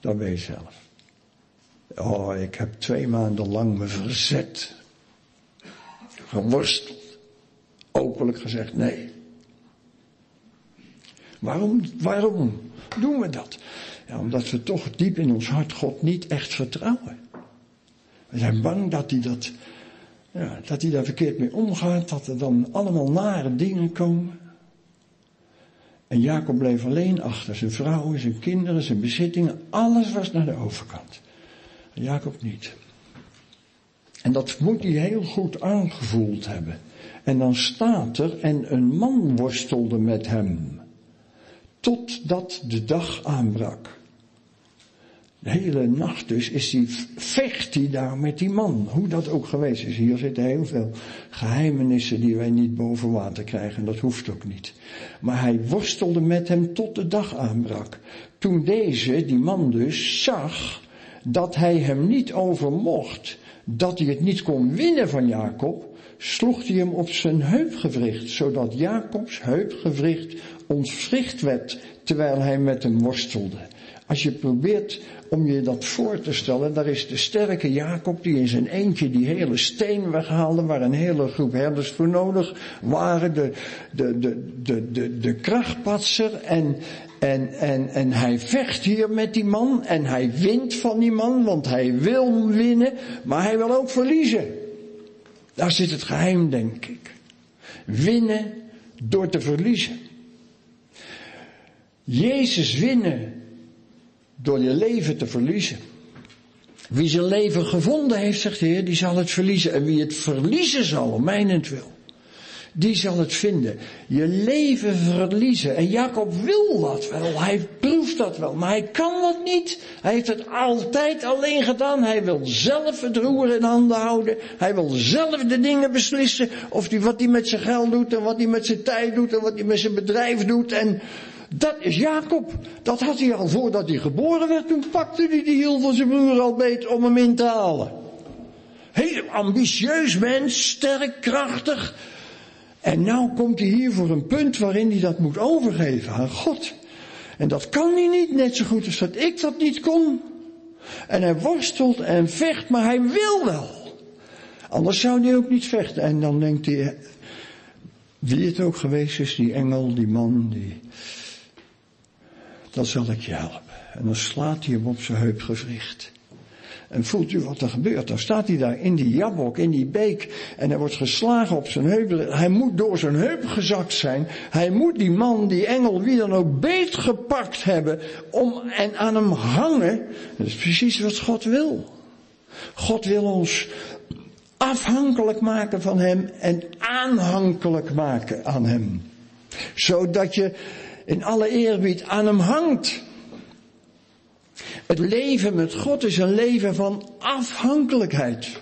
Dat ben je zelf. Oh, ik heb twee maanden lang me verzet. Geworsteld. Openlijk gezegd nee. Waarom, waarom doen we dat? Ja, omdat we toch diep in ons hart God niet echt vertrouwen. We zijn bang dat hij dat, ja, dat hij daar verkeerd mee omgaat, dat er dan allemaal nare dingen komen. En Jacob bleef alleen achter. Zijn vrouwen, zijn kinderen, zijn bezittingen, alles was naar de overkant. Jacob niet. En dat moet hij heel goed aangevoeld hebben. En dan staat er, en een man worstelde met hem. Totdat de dag aanbrak. De hele nacht dus is die, vecht hij daar met die man. Hoe dat ook geweest is. Hier zitten heel veel geheimenissen die wij niet boven water krijgen. Dat hoeft ook niet. Maar hij worstelde met hem tot de dag aanbrak. Toen deze, die man dus, zag dat hij hem niet overmocht. Dat hij het niet kon winnen van Jacob. Sloeg hij hem op zijn heupgewricht. Zodat Jacobs heupgewricht ontwricht werd terwijl hij met hem worstelde. Als je probeert om je dat voor te stellen, daar is de sterke Jacob die in zijn eentje die hele steen weghaalde, waar een hele groep herders voor nodig waren, de, de, de, de, de, de krachtpatser en, en, en, en hij vecht hier met die man en hij wint van die man, want hij wil winnen, maar hij wil ook verliezen. Daar zit het geheim, denk ik. Winnen door te verliezen. Jezus winnen door je leven te verliezen. Wie zijn leven gevonden heeft, zegt de Heer, die zal het verliezen. En wie het verliezen zal, om mijnentwil, die zal het vinden. Je leven verliezen. En Jacob wil dat wel. Hij proeft dat wel. Maar hij kan dat niet. Hij heeft het altijd alleen gedaan. Hij wil zelf het roer in handen houden. Hij wil zelf de dingen beslissen. Of die, wat hij met zijn geld doet en wat hij met zijn tijd doet en wat hij met zijn bedrijf doet. En dat is Jacob. Dat had hij al voordat hij geboren werd. Toen pakte hij de hiel van zijn broer al beet om hem in te halen. Heel ambitieus mens, sterk, krachtig. En nou komt hij hier voor een punt waarin hij dat moet overgeven aan God. En dat kan hij niet, net zo goed als dat ik dat niet kon. En hij worstelt en vecht, maar hij wil wel. Anders zou hij ook niet vechten. En dan denkt hij, wie het ook geweest is, die engel, die man, die, dan zal ik je helpen. En dan slaat hij hem op zijn heupgewricht. En voelt u wat er gebeurt? Dan staat hij daar in die jabok, in die beek. En hij wordt geslagen op zijn heup. Hij moet door zijn heup gezakt zijn. Hij moet die man, die engel, wie dan ook, beetgepakt hebben. Om, en aan hem hangen. Dat is precies wat God wil. God wil ons afhankelijk maken van hem en aanhankelijk maken aan hem. Zodat je in alle eerbied aan hem hangt. Het leven met God is een leven van afhankelijkheid.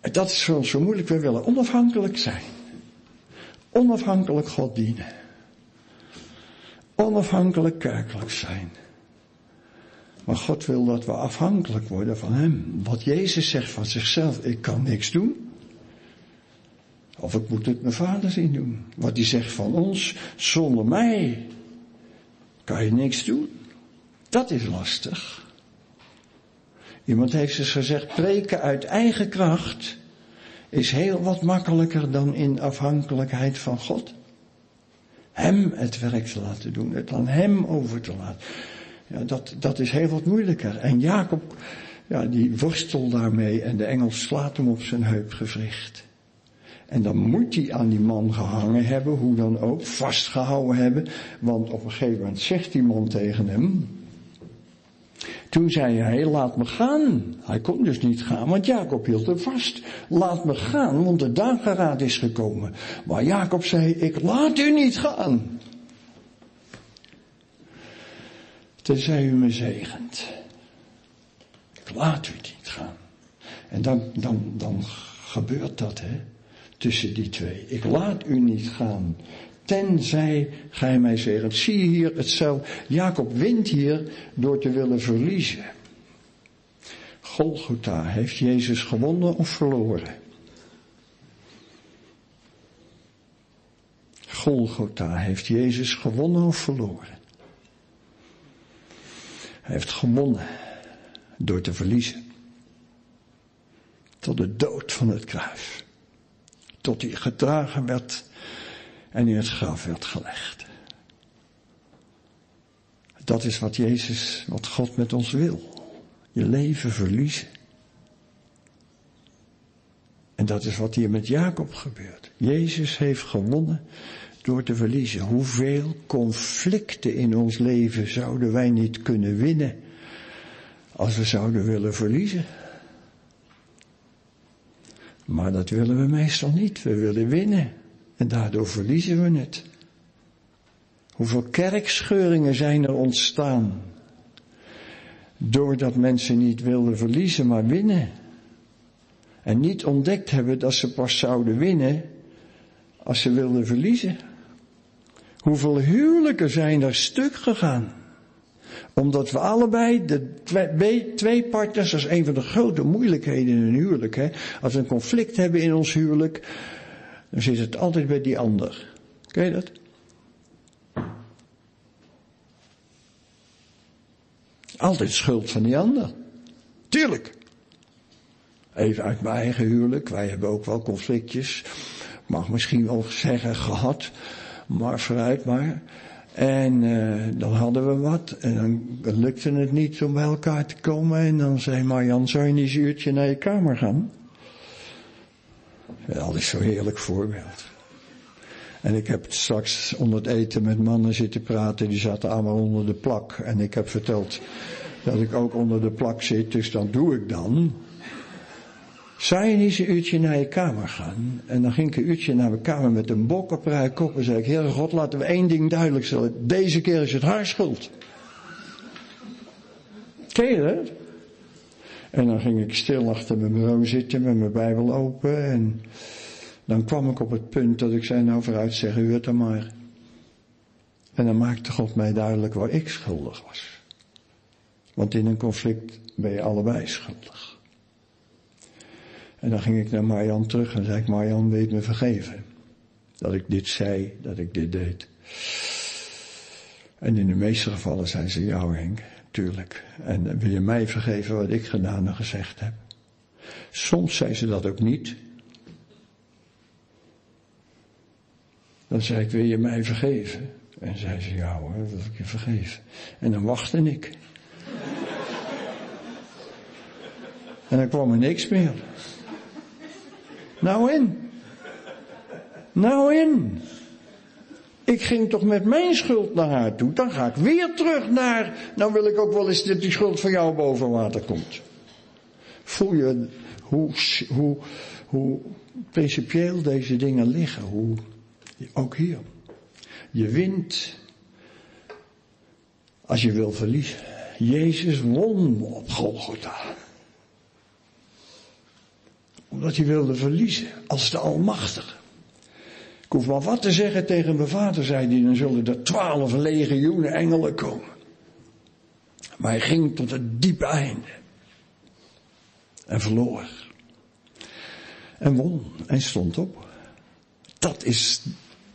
En dat is voor ons zo moeilijk. We willen onafhankelijk zijn. Onafhankelijk God dienen. Onafhankelijk kerkelijk zijn. Maar God wil dat we afhankelijk worden van Hem. Wat Jezus zegt van zichzelf, ik kan niks doen. Of ik moet het mijn vader zien doen. Wat hij zegt van ons, zonder mij kan je niks doen. Dat is lastig. Iemand heeft eens gezegd, preken uit eigen kracht is heel wat makkelijker dan in afhankelijkheid van God. Hem het werk te laten doen, het aan hem over te laten. Ja, dat, dat is heel wat moeilijker. En Jacob, ja, die worstelt daarmee en de engel slaat hem op zijn heupgewricht. En dan moet hij aan die man gehangen hebben, hoe dan ook, vastgehouden hebben. Want op een gegeven moment zegt die man tegen hem, toen zei hij, laat me gaan. Hij kon dus niet gaan, want Jacob hield hem vast. Laat me gaan, want de dageraad is gekomen. Maar Jacob zei, ik laat u niet gaan. Tenzij u me zegent. Ik laat u niet gaan. En dan, dan, dan gebeurt dat, hè. Tussen die twee. Ik laat u niet gaan. Tenzij gij mij zegent. Zie hier hetzelfde. Jacob wint hier door te willen verliezen. Golgotha heeft Jezus gewonnen of verloren? Golgotha heeft Jezus gewonnen of verloren? Hij heeft gewonnen door te verliezen. Tot de dood van het kruis. Tot hij gedragen werd en in het graf werd gelegd. Dat is wat Jezus, wat God met ons wil. Je leven verliezen. En dat is wat hier met Jacob gebeurt. Jezus heeft gewonnen door te verliezen. Hoeveel conflicten in ons leven zouden wij niet kunnen winnen als we zouden willen verliezen? Maar dat willen we meestal niet. We willen winnen. En daardoor verliezen we het. Hoeveel kerkscheuringen zijn er ontstaan? Doordat mensen niet wilden verliezen, maar winnen. En niet ontdekt hebben dat ze pas zouden winnen als ze wilden verliezen. Hoeveel huwelijken zijn er stuk gegaan? Omdat we allebei, de twee, twee partners, dat is een van de grote moeilijkheden in een huwelijk. Hè? Als we een conflict hebben in ons huwelijk, dan zit het altijd bij die ander. Ken je dat? Altijd schuld van die ander. Tuurlijk. Even uit mijn eigen huwelijk. Wij hebben ook wel conflictjes. Mag misschien wel zeggen gehad. Maar vooruit maar. En uh, dan hadden we wat. En dan lukte het niet om bij elkaar te komen. En dan zei Marjan, zou je niet een uurtje naar je kamer gaan? Dat is zo'n heerlijk voorbeeld. En ik heb straks onder het eten met mannen zitten praten, die zaten allemaal onder de plak. En ik heb verteld dat ik ook onder de plak zit, dus dat doe ik dan. Zou je niet een uurtje naar je kamer gaan? En dan ging ik een uurtje naar mijn kamer met een bokkenpruik op en zei ik, Heere God, laten we één ding duidelijk stellen. Deze keer is het haar schuld. Ken je dat? En dan ging ik stil achter mijn bureau zitten met mijn Bijbel open. En dan kwam ik op het punt dat ik zei, nou vooruit zeg u het dan maar. En dan maakte God mij duidelijk waar ik schuldig was. Want in een conflict ben je allebei schuldig. En dan ging ik naar Marjan terug en zei ik, Marjan, weet me vergeven? Dat ik dit zei, dat ik dit deed. En in de meeste gevallen zei ze, ja Henk, tuurlijk. En wil je mij vergeven wat ik gedaan en gezegd heb? Soms zei ze dat ook niet. Dan zei ik, wil je mij vergeven? En zei ze, ja hoor, wil ik je vergeven. En dan wachtte ik. en dan kwam er niks meer. Nou in. Nou in. Ik ging toch met mijn schuld naar haar toe. Dan ga ik weer terug naar. Nou wil ik ook wel eens dat die schuld van jou boven water komt. Voel je hoe, hoe, hoe principieel deze dingen liggen. Hoe, ook hier. Je wint als je wil verliezen. Jezus won op Golgotha. Omdat hij wilde verliezen als de Almachtige. Ik hoef maar wat te zeggen tegen mijn vader, zei hij, dan zullen er twaalf legioenen engelen komen. Maar hij ging tot het diepe einde. En verloor. En won en stond op. Dat is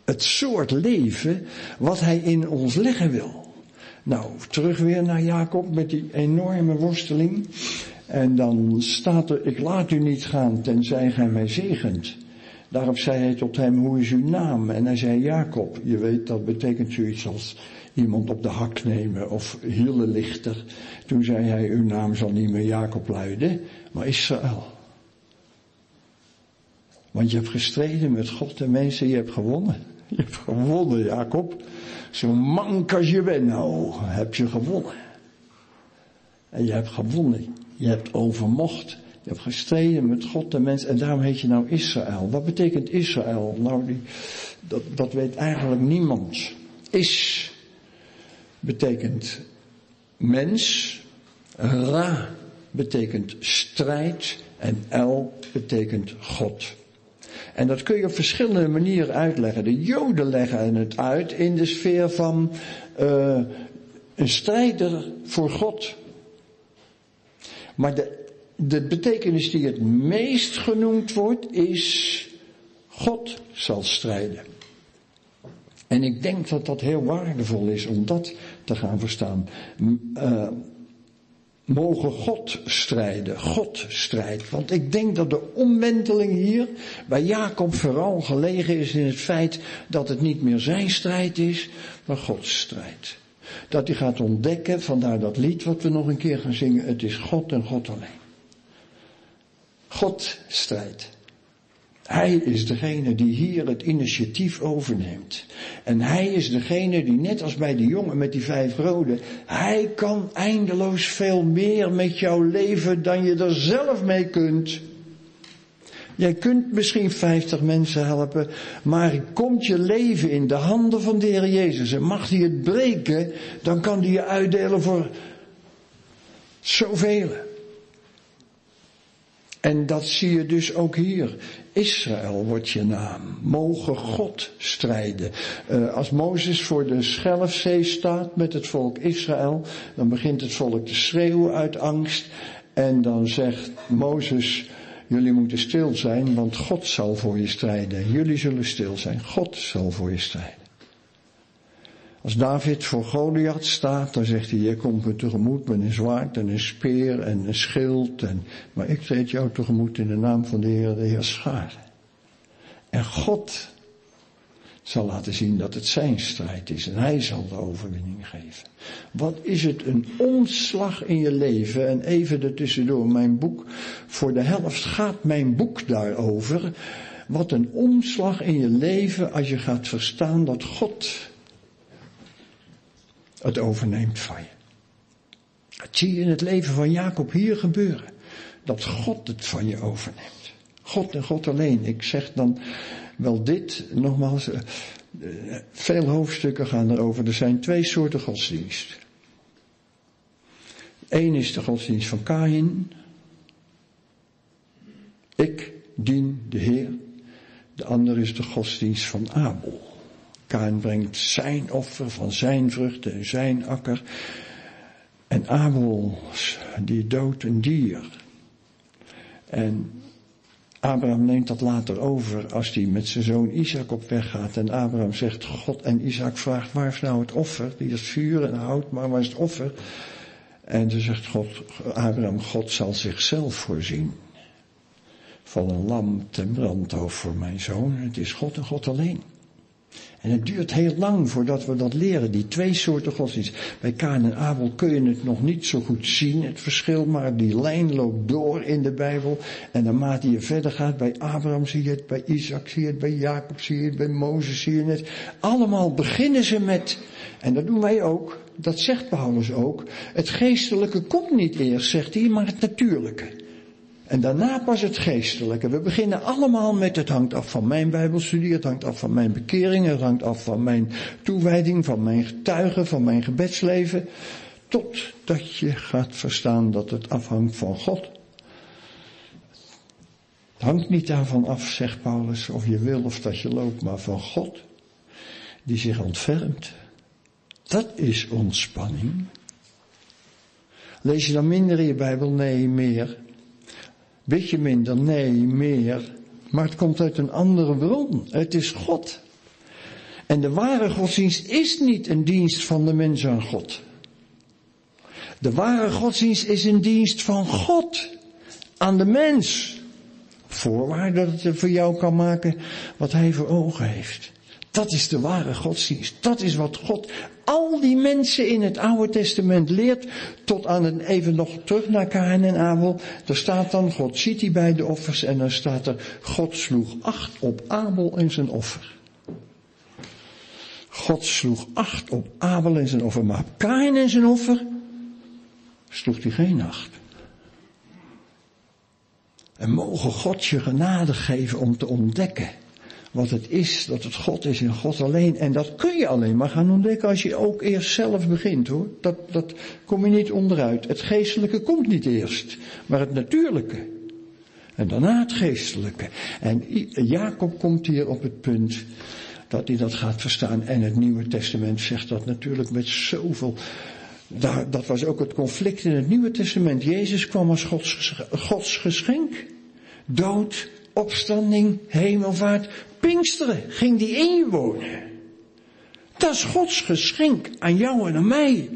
het soort leven wat hij in ons leggen wil. Nou, terug weer naar Jacob met die enorme worsteling. En dan staat er, ik laat u niet gaan tenzij gij mij zegent. Daarop zei hij tot hem, hoe is uw naam? En hij zei Jacob. Je weet, dat betekent zoiets als iemand op de hak nemen of hele lichter. Toen zei hij, uw naam zal niet meer Jacob luiden, maar Israël. Want je hebt gestreden met God en mensen, je hebt gewonnen. Je hebt gewonnen, Jacob. Zo mank als je bent, nou, heb je gewonnen. En je hebt gewonnen. Je hebt overmocht. Je hebt gestreden met God en mensen. En daarom heet je nou Israël. Wat betekent Israël? Nou, dat, dat weet eigenlijk niemand. Is betekent mens. Ra betekent strijd. En El betekent God. En dat kun je op verschillende manieren uitleggen. De Joden leggen het uit in de sfeer van uh, een strijder voor God. Maar de, betekenis die het meest genoemd wordt is God zal strijden. En ik denk dat dat heel waardevol is om dat te gaan verstaan. Uh, mogen God strijden. God strijdt. Want ik denk dat de omwenteling hier bij Jacob vooral gelegen is in het feit dat het niet meer zijn strijd is, maar Gods strijd. Dat hij gaat ontdekken, vandaar dat lied wat we nog een keer gaan zingen, het is God en God alleen. God strijdt. Hij is degene die hier het initiatief overneemt. En hij is degene die net als bij de jongen met die vijf rode, hij kan eindeloos veel meer met jouw leven dan je er zelf mee kunt. Jij kunt misschien 50 mensen helpen, maar komt je leven in de handen van de Heer Jezus en mag hij het breken, dan kan hij je uitdelen voor zoveel. En dat zie je dus ook hier. Israël wordt je naam. Mogen God strijden. Uh, als Mozes voor de Schelfzee staat met het volk Israël, dan begint het volk te schreeuwen uit angst. En dan zegt Mozes, jullie moeten stil zijn, want God zal voor je strijden. Jullie zullen stil zijn. God zal voor je strijden. Als David voor Goliath staat, dan zegt hij, je komt me tegemoet met een zwaard en een speer en een schild. En, maar ik treed jou tegemoet in de naam van de Heer, de Heer Schaar. En God zal laten zien dat het zijn strijd is en hij zal de overwinning geven. Wat is het een omslag in je leven? En even ertussendoor, mijn boek, voor de helft gaat mijn boek daarover. Wat een omslag in je leven als je gaat verstaan dat God het overneemt van je. Dat zie je in het leven van Jacob hier gebeuren. Dat God het van je overneemt. God en God alleen. Ik zeg dan wel dit, nogmaals, eh, veel hoofdstukken gaan erover. Er zijn twee soorten godsdienst. Eén is de godsdienst van Kain. Ik dien de Heer. De ander is de godsdienst van Abel. Kain brengt zijn offer van zijn vruchten en zijn akker. En Abel, die doodt een dier. En Abraham neemt dat later over als hij met zijn zoon Isaac op weg gaat. En Abraham zegt God en Isaac vraagt waar is nou het offer? Die is vuur en hout, maar waar is het offer? En dan zegt God, Abraham, God zal zichzelf voorzien. Van een lam ten brandhoofd voor mijn zoon. Het is God en God alleen. En het duurt heel lang voordat we dat leren, die twee soorten godsdienst. Bij Kaan en Abel kun je het nog niet zo goed zien, het verschil, maar die lijn loopt door in de Bijbel. En naarmate je verder gaat, bij Abraham zie je het, bij Isaac zie je het, bij Jacob zie je het, bij Mozes zie je het. Allemaal beginnen ze met, en dat doen wij ook, dat zegt Paulus ook, het geestelijke komt niet eerst, zegt hij, maar het natuurlijke. En daarna pas het geestelijke. We beginnen allemaal met het hangt af van mijn bijbelstudie, het hangt af van mijn bekering, het hangt af van mijn toewijding, van mijn getuigen, van mijn gebedsleven. Totdat je gaat verstaan dat het afhangt van God. Het hangt niet daarvan af, zegt Paulus, of je wil of dat je loopt, maar van God, die zich ontfermt. Dat is ontspanning. Lees je dan minder in je Bijbel? Nee, meer. Beetje minder, nee, meer. Maar het komt uit een andere bron. Het is God. En de ware godsdienst is niet een dienst van de mens aan God. De ware godsdienst is een dienst van God aan de mens. Voorwaarde dat het voor jou kan maken wat hij voor ogen heeft. Dat is de ware godsdienst. Dat is wat God al die mensen in het Oude Testament leert. Tot aan het, even nog terug naar Kain en Abel. Er staat dan, God ziet die beide offers en dan staat er, God sloeg acht op Abel en zijn offer. God sloeg acht op Abel en zijn offer, maar op Kain en zijn offer sloeg hij geen acht. En mogen God je genade geven om te ontdekken wat het is, dat het God is en God alleen. En dat kun je alleen maar gaan ontdekken als je ook eerst zelf begint hoor. Dat, dat kom je niet onderuit. Het geestelijke komt niet eerst, maar het natuurlijke. En daarna het geestelijke. En Jacob komt hier op het punt dat hij dat gaat verstaan. En het Nieuwe Testament zegt dat natuurlijk met zoveel. Dat was ook het conflict in het Nieuwe Testament. Jezus kwam als Gods, Gods geschenk. Dood, opstanding, hemelvaart, Pinksteren ging die in je wonen. Dat is Gods geschenk aan jou en aan mij.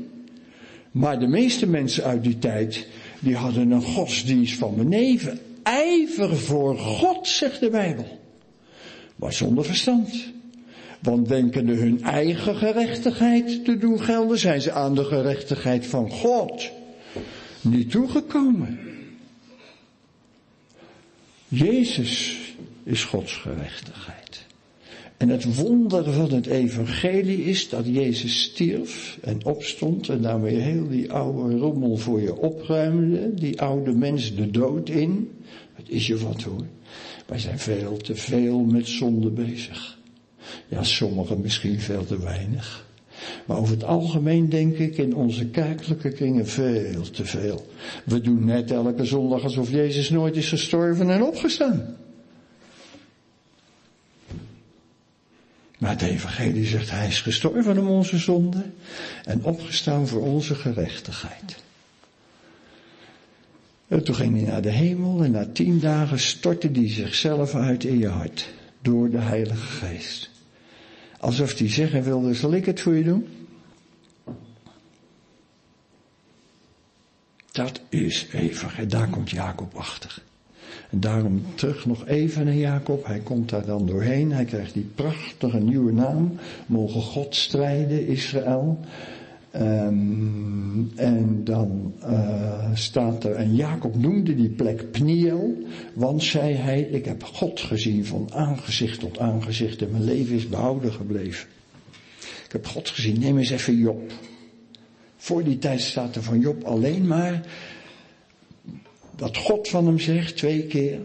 Maar de meeste mensen uit die tijd, die hadden een godsdienst van beneven. Ijver voor God, zegt de Bijbel. Maar zonder verstand. Want denkende hun eigen gerechtigheid te doen gelden, zijn ze aan de gerechtigheid van God niet toegekomen. Jezus is Gods gerechtigheid. En het wonder van het evangelie is dat Jezus stierf en opstond en daarmee heel die oude rommel voor je opruimde, die oude mens de dood in. Het is je wat hoor. Wij zijn veel te veel met zonde bezig. Ja, sommigen misschien veel te weinig. Maar over het algemeen denk ik in onze kerkelijke kringen veel te veel. We doen net elke zondag alsof Jezus nooit is gestorven en opgestaan. Maar het evangelie zegt hij is gestorven om onze zonde en opgestaan voor onze gerechtigheid. En toen ging hij naar de hemel en na tien dagen stortte hij zichzelf uit in je hart door de Heilige Geest. Alsof hij zeggen wilde, zal ik het voor je doen? Dat is eeuwig. daar komt Jacob achter. Daarom terug nog even naar Jacob. Hij komt daar dan doorheen. Hij krijgt die prachtige nieuwe naam. Mogen God strijden, Israël. Um, en dan uh, staat er, en Jacob noemde die plek Pniel, want zei hij, ik heb God gezien van aangezicht tot aangezicht en mijn leven is behouden gebleven. Ik heb God gezien, neem eens even Job. Voor die tijd staat er van Job alleen maar dat God van hem zegt twee keer,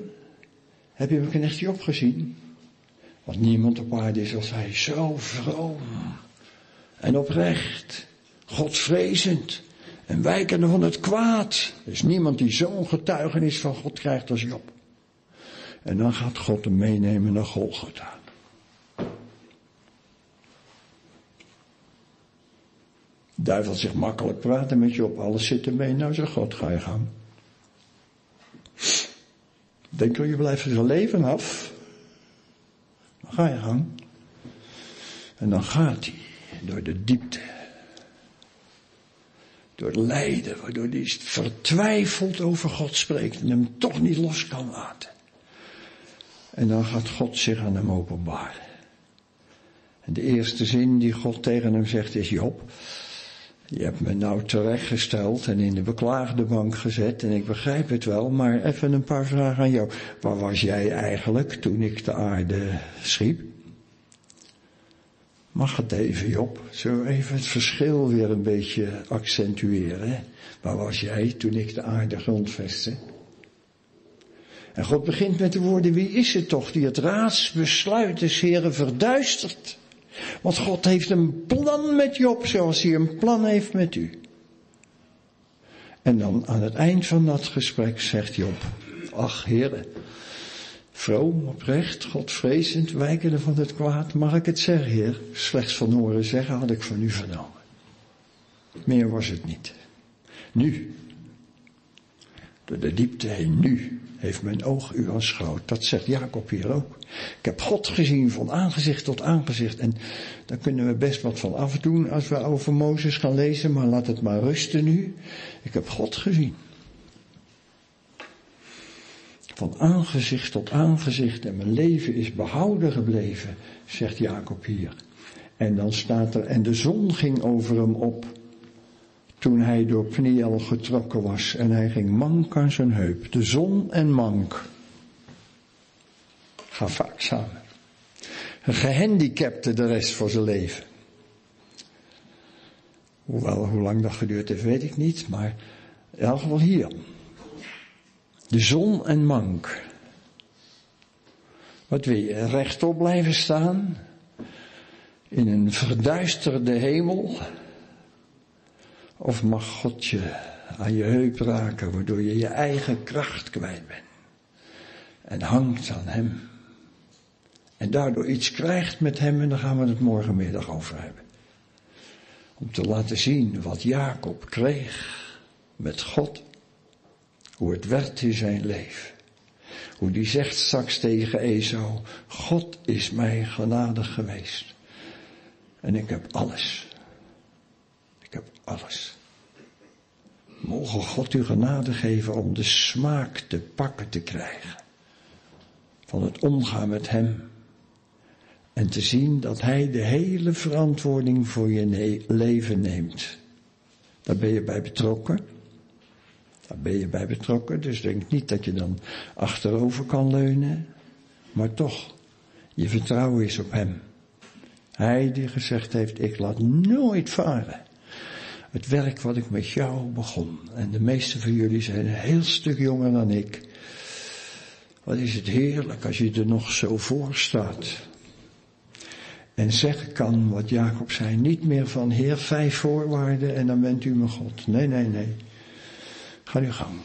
heb je mijn Job gezien? Want niemand op aarde is als hij zo vroom en oprecht, Godvrezend en wijkende van het kwaad. Er is niemand die zo'n getuigenis van God krijgt als Job. En dan gaat God hem meenemen naar Golgotha. duivel zegt makkelijk praten met je op, alles zit er mee. Nou, zegt God, ga je gang. Denk je, je blijft er leven af. Dan ga je gang. En dan gaat hij door de diepte. Door het lijden, waardoor hij vertwijfeld over God spreekt en hem toch niet los kan laten. En dan gaat God zich aan hem openbaren. En de eerste zin die God tegen hem zegt is, Job, je hebt me nou terechtgesteld en in de beklaagde bank gezet en ik begrijp het wel, maar even een paar vragen aan jou. Waar was jij eigenlijk toen ik de aarde schiep? Mag het even, Job? Zullen even het verschil weer een beetje accentueren? Waar was jij toen ik de aarde grondvestte? En God begint met de woorden, wie is het toch die het raadsbesluit des Heren verduistert? Want God heeft een plan met Job zoals hij een plan heeft met u. En dan aan het eind van dat gesprek zegt Job, ach heren, vroom, oprecht, godvrezend, wijkende van het kwaad, mag ik het zeggen, heer? Slechts van horen zeggen had ik van u vernomen. Meer was het niet. Nu, de diepte heen. Nu heeft mijn oog u aanschouwd. Dat zegt Jacob hier ook. Ik heb God gezien van aangezicht tot aangezicht. En daar kunnen we best wat van afdoen als we over Mozes gaan lezen, maar laat het maar rusten nu. Ik heb God gezien. Van aangezicht tot aangezicht en mijn leven is behouden gebleven, zegt Jacob hier. En dan staat er, en de zon ging over hem op toen hij door Pniel getrokken was en hij ging mank aan zijn heup. De zon en mank. Ga vaak samen. Een gehandicapte de rest van zijn leven. Hoewel, hoe lang dat geduurd heeft, weet ik niet, maar in elk geval hier. De zon en mank. Wat wil je, rechtop blijven staan? In een verduisterde hemel? Of mag God je aan je heup raken, waardoor je je eigen kracht kwijt bent? En hangt aan Hem. En daardoor iets krijgt met Hem en daar gaan we het morgenmiddag over hebben. Om te laten zien wat Jacob kreeg met God. Hoe het werd in zijn leven. Hoe die zegt straks tegen Esau, God is mij genadig geweest. En ik heb alles. Alles. Mogen God u genade geven om de smaak te pakken te krijgen. Van het omgaan met Hem. En te zien dat Hij de hele verantwoording voor je leven neemt. Daar ben je bij betrokken. Daar ben je bij betrokken. Dus denk niet dat je dan achterover kan leunen. Maar toch, je vertrouwen is op Hem. Hij die gezegd heeft, ik laat nooit varen. Het werk wat ik met jou begon. En de meeste van jullie zijn een heel stuk jonger dan ik. Wat is het heerlijk als je er nog zo voor staat. En zeggen kan wat Jacob zei, niet meer van Heer vijf voorwaarden en dan bent u mijn God. Nee, nee, nee. Ga nu gang.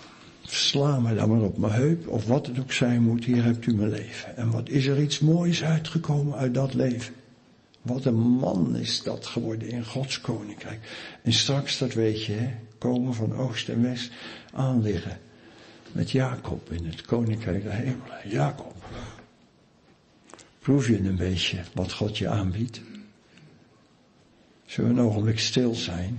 Sla me dan maar op mijn heup, of wat het ook zijn moet, hier hebt u mijn leven. En wat is er iets moois uitgekomen uit dat leven? Wat een man is dat geworden in Gods koninkrijk. En straks, dat weet je, komen van oost en west aanliggen. Met Jacob in het koninkrijk der hemelen. Jacob. Proef je een beetje wat God je aanbiedt? Zullen we een ogenblik stil zijn?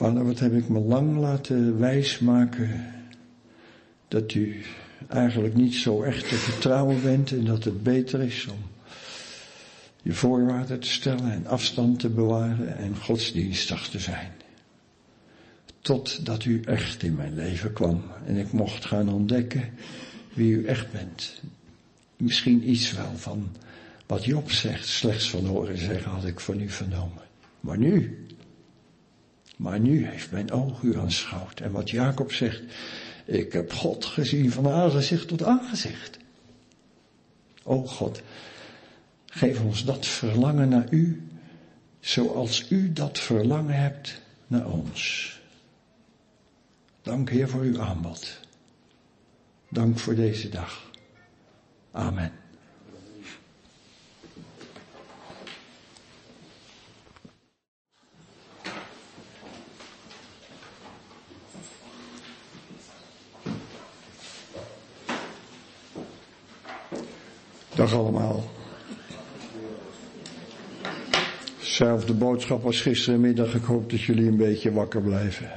Vader, wat heb ik me lang laten wijsmaken dat u eigenlijk niet zo echt te vertrouwen bent en dat het beter is om je voorwaarden te stellen en afstand te bewaren en godsdienstig te zijn. Totdat u echt in mijn leven kwam en ik mocht gaan ontdekken wie u echt bent. Misschien iets wel van wat Job zegt, slechts van horen zeggen had ik van u vernomen. Maar nu, maar nu heeft mijn oog u aanschouwd. En wat Jacob zegt, ik heb God gezien van aangezicht tot aangezicht. O God, geef ons dat verlangen naar u, zoals u dat verlangen hebt naar ons. Dank Heer voor uw aanbod. Dank voor deze dag. Amen. Dag allemaal. Zelfde boodschap als gisterenmiddag. Ik hoop dat jullie een beetje wakker blijven.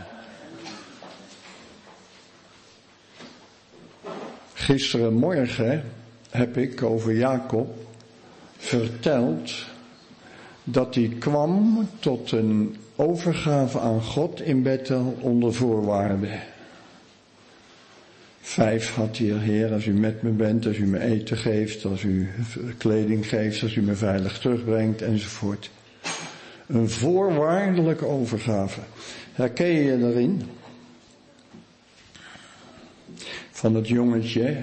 Gisterenmorgen heb ik over Jacob verteld dat hij kwam tot een overgave aan God in Bethel onder voorwaarden. Vijf had hij, Heer, als u met me bent, als u me eten geeft, als u kleding geeft, als u me veilig terugbrengt, enzovoort. Een voorwaardelijke overgave. Herken je je daarin? Van het jongetje,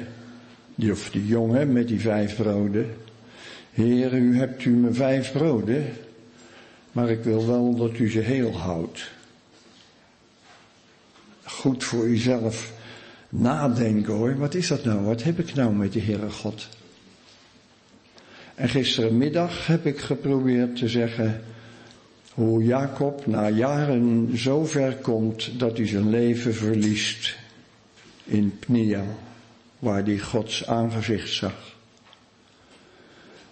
die, of die jongen met die vijf broden. Heer, u hebt u me vijf broden, maar ik wil wel dat u ze heel houdt. Goed voor uzelf nadenken hoor. Wat is dat nou? Wat heb ik nou met de Heere God? En gisterenmiddag heb ik geprobeerd te zeggen hoe Jacob na jaren zo ver komt dat hij zijn leven verliest in Pniel, waar hij Gods aangezicht zag.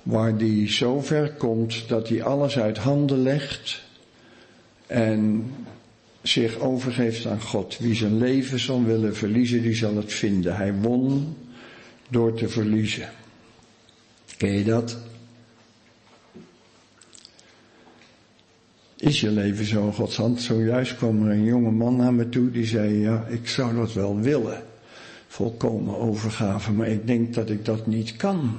Waar hij zo ver komt dat hij alles uit handen legt en zich overgeeft aan God. Wie zijn leven zal willen verliezen, die zal het vinden. Hij won door te verliezen. Ken je dat? Is je leven zo in Gods hand? Zojuist kwam er een jonge man naar me toe die zei, ja, ik zou dat wel willen. Volkomen overgave, maar ik denk dat ik dat niet kan.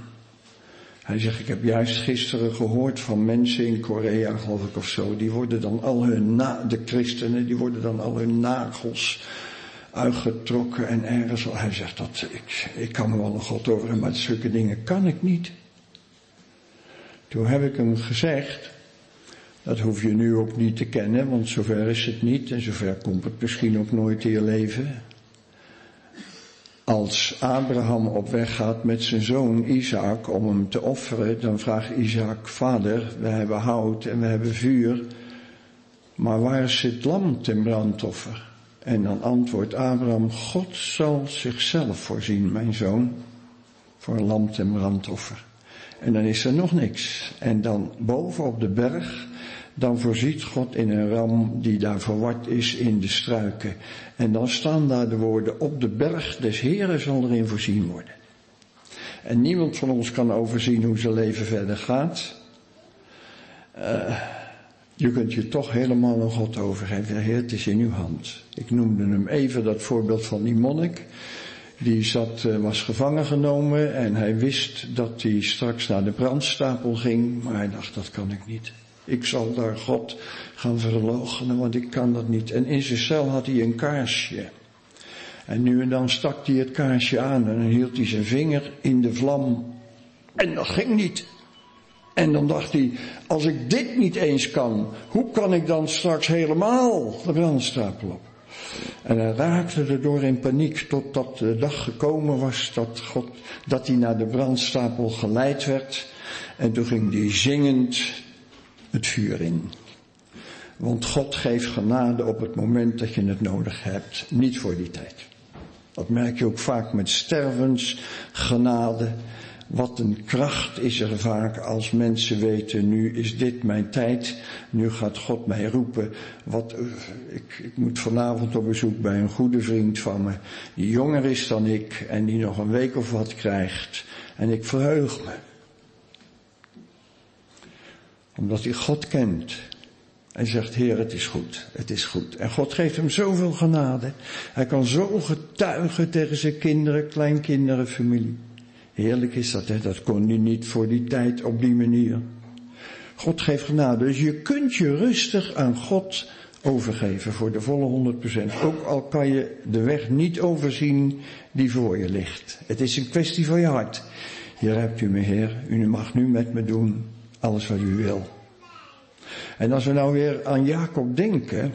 Hij zegt, ik heb juist gisteren gehoord van mensen in Korea, geloof ik of zo, die worden dan al hun, na, de christenen, die worden dan al hun nagels uitgetrokken en ergens. Hij zegt dat, ik, ik kan er wel een God over maar zulke dingen kan ik niet. Toen heb ik hem gezegd, dat hoef je nu ook niet te kennen, want zover is het niet en zover komt het misschien ook nooit in je leven. Als Abraham op weg gaat met zijn zoon Isaac om hem te offeren, dan vraagt Isaac, vader, we hebben hout en we hebben vuur, maar waar is het lam ten brandoffer? En dan antwoordt Abraham, God zal zichzelf voorzien, mijn zoon, voor een lam ten brandoffer. En dan is er nog niks. En dan boven op de berg, dan voorziet God in een ram die daar verward is in de struiken. En dan staan daar de woorden, op de berg des Heren zal erin voorzien worden. En niemand van ons kan overzien hoe zijn leven verder gaat. Uh, je kunt je toch helemaal aan God overgeven. Heer, het is in uw hand. Ik noemde hem even dat voorbeeld van die monnik. Die zat, uh, was gevangen genomen en hij wist dat hij straks naar de brandstapel ging, maar hij dacht dat kan ik niet. Ik zal daar God gaan verloochenen, want ik kan dat niet. En in zijn cel had hij een kaarsje. En nu en dan stak hij het kaarsje aan en dan hield hij zijn vinger in de vlam. En dat ging niet. En dan dacht hij, als ik dit niet eens kan, hoe kan ik dan straks helemaal de brandstapel op? En hij raakte erdoor in paniek totdat de dag gekomen was dat, God, dat hij naar de brandstapel geleid werd. En toen ging hij zingend het vuur in. Want God geeft genade op het moment dat je het nodig hebt, niet voor die tijd. Dat merk je ook vaak met stervensgenade. Wat een kracht is er vaak als mensen weten, nu is dit mijn tijd, nu gaat God mij roepen. Wat, ik, ik moet vanavond op bezoek bij een goede vriend van me, die jonger is dan ik en die nog een week of wat krijgt. En ik verheug me omdat hij God kent. Hij zegt, Heer, het is goed, het is goed. En God geeft hem zoveel genade. Hij kan zo getuigen tegen zijn kinderen, kleinkinderen, familie. Heerlijk is dat, hè? Dat kon hij niet voor die tijd op die manier. God geeft genade. Dus je kunt je rustig aan God overgeven voor de volle 100%. Ook al kan je de weg niet overzien die voor je ligt. Het is een kwestie van je hart. Hier hebt u me, Heer. U mag nu met me doen alles wat u wil. En als we nou weer aan Jacob denken,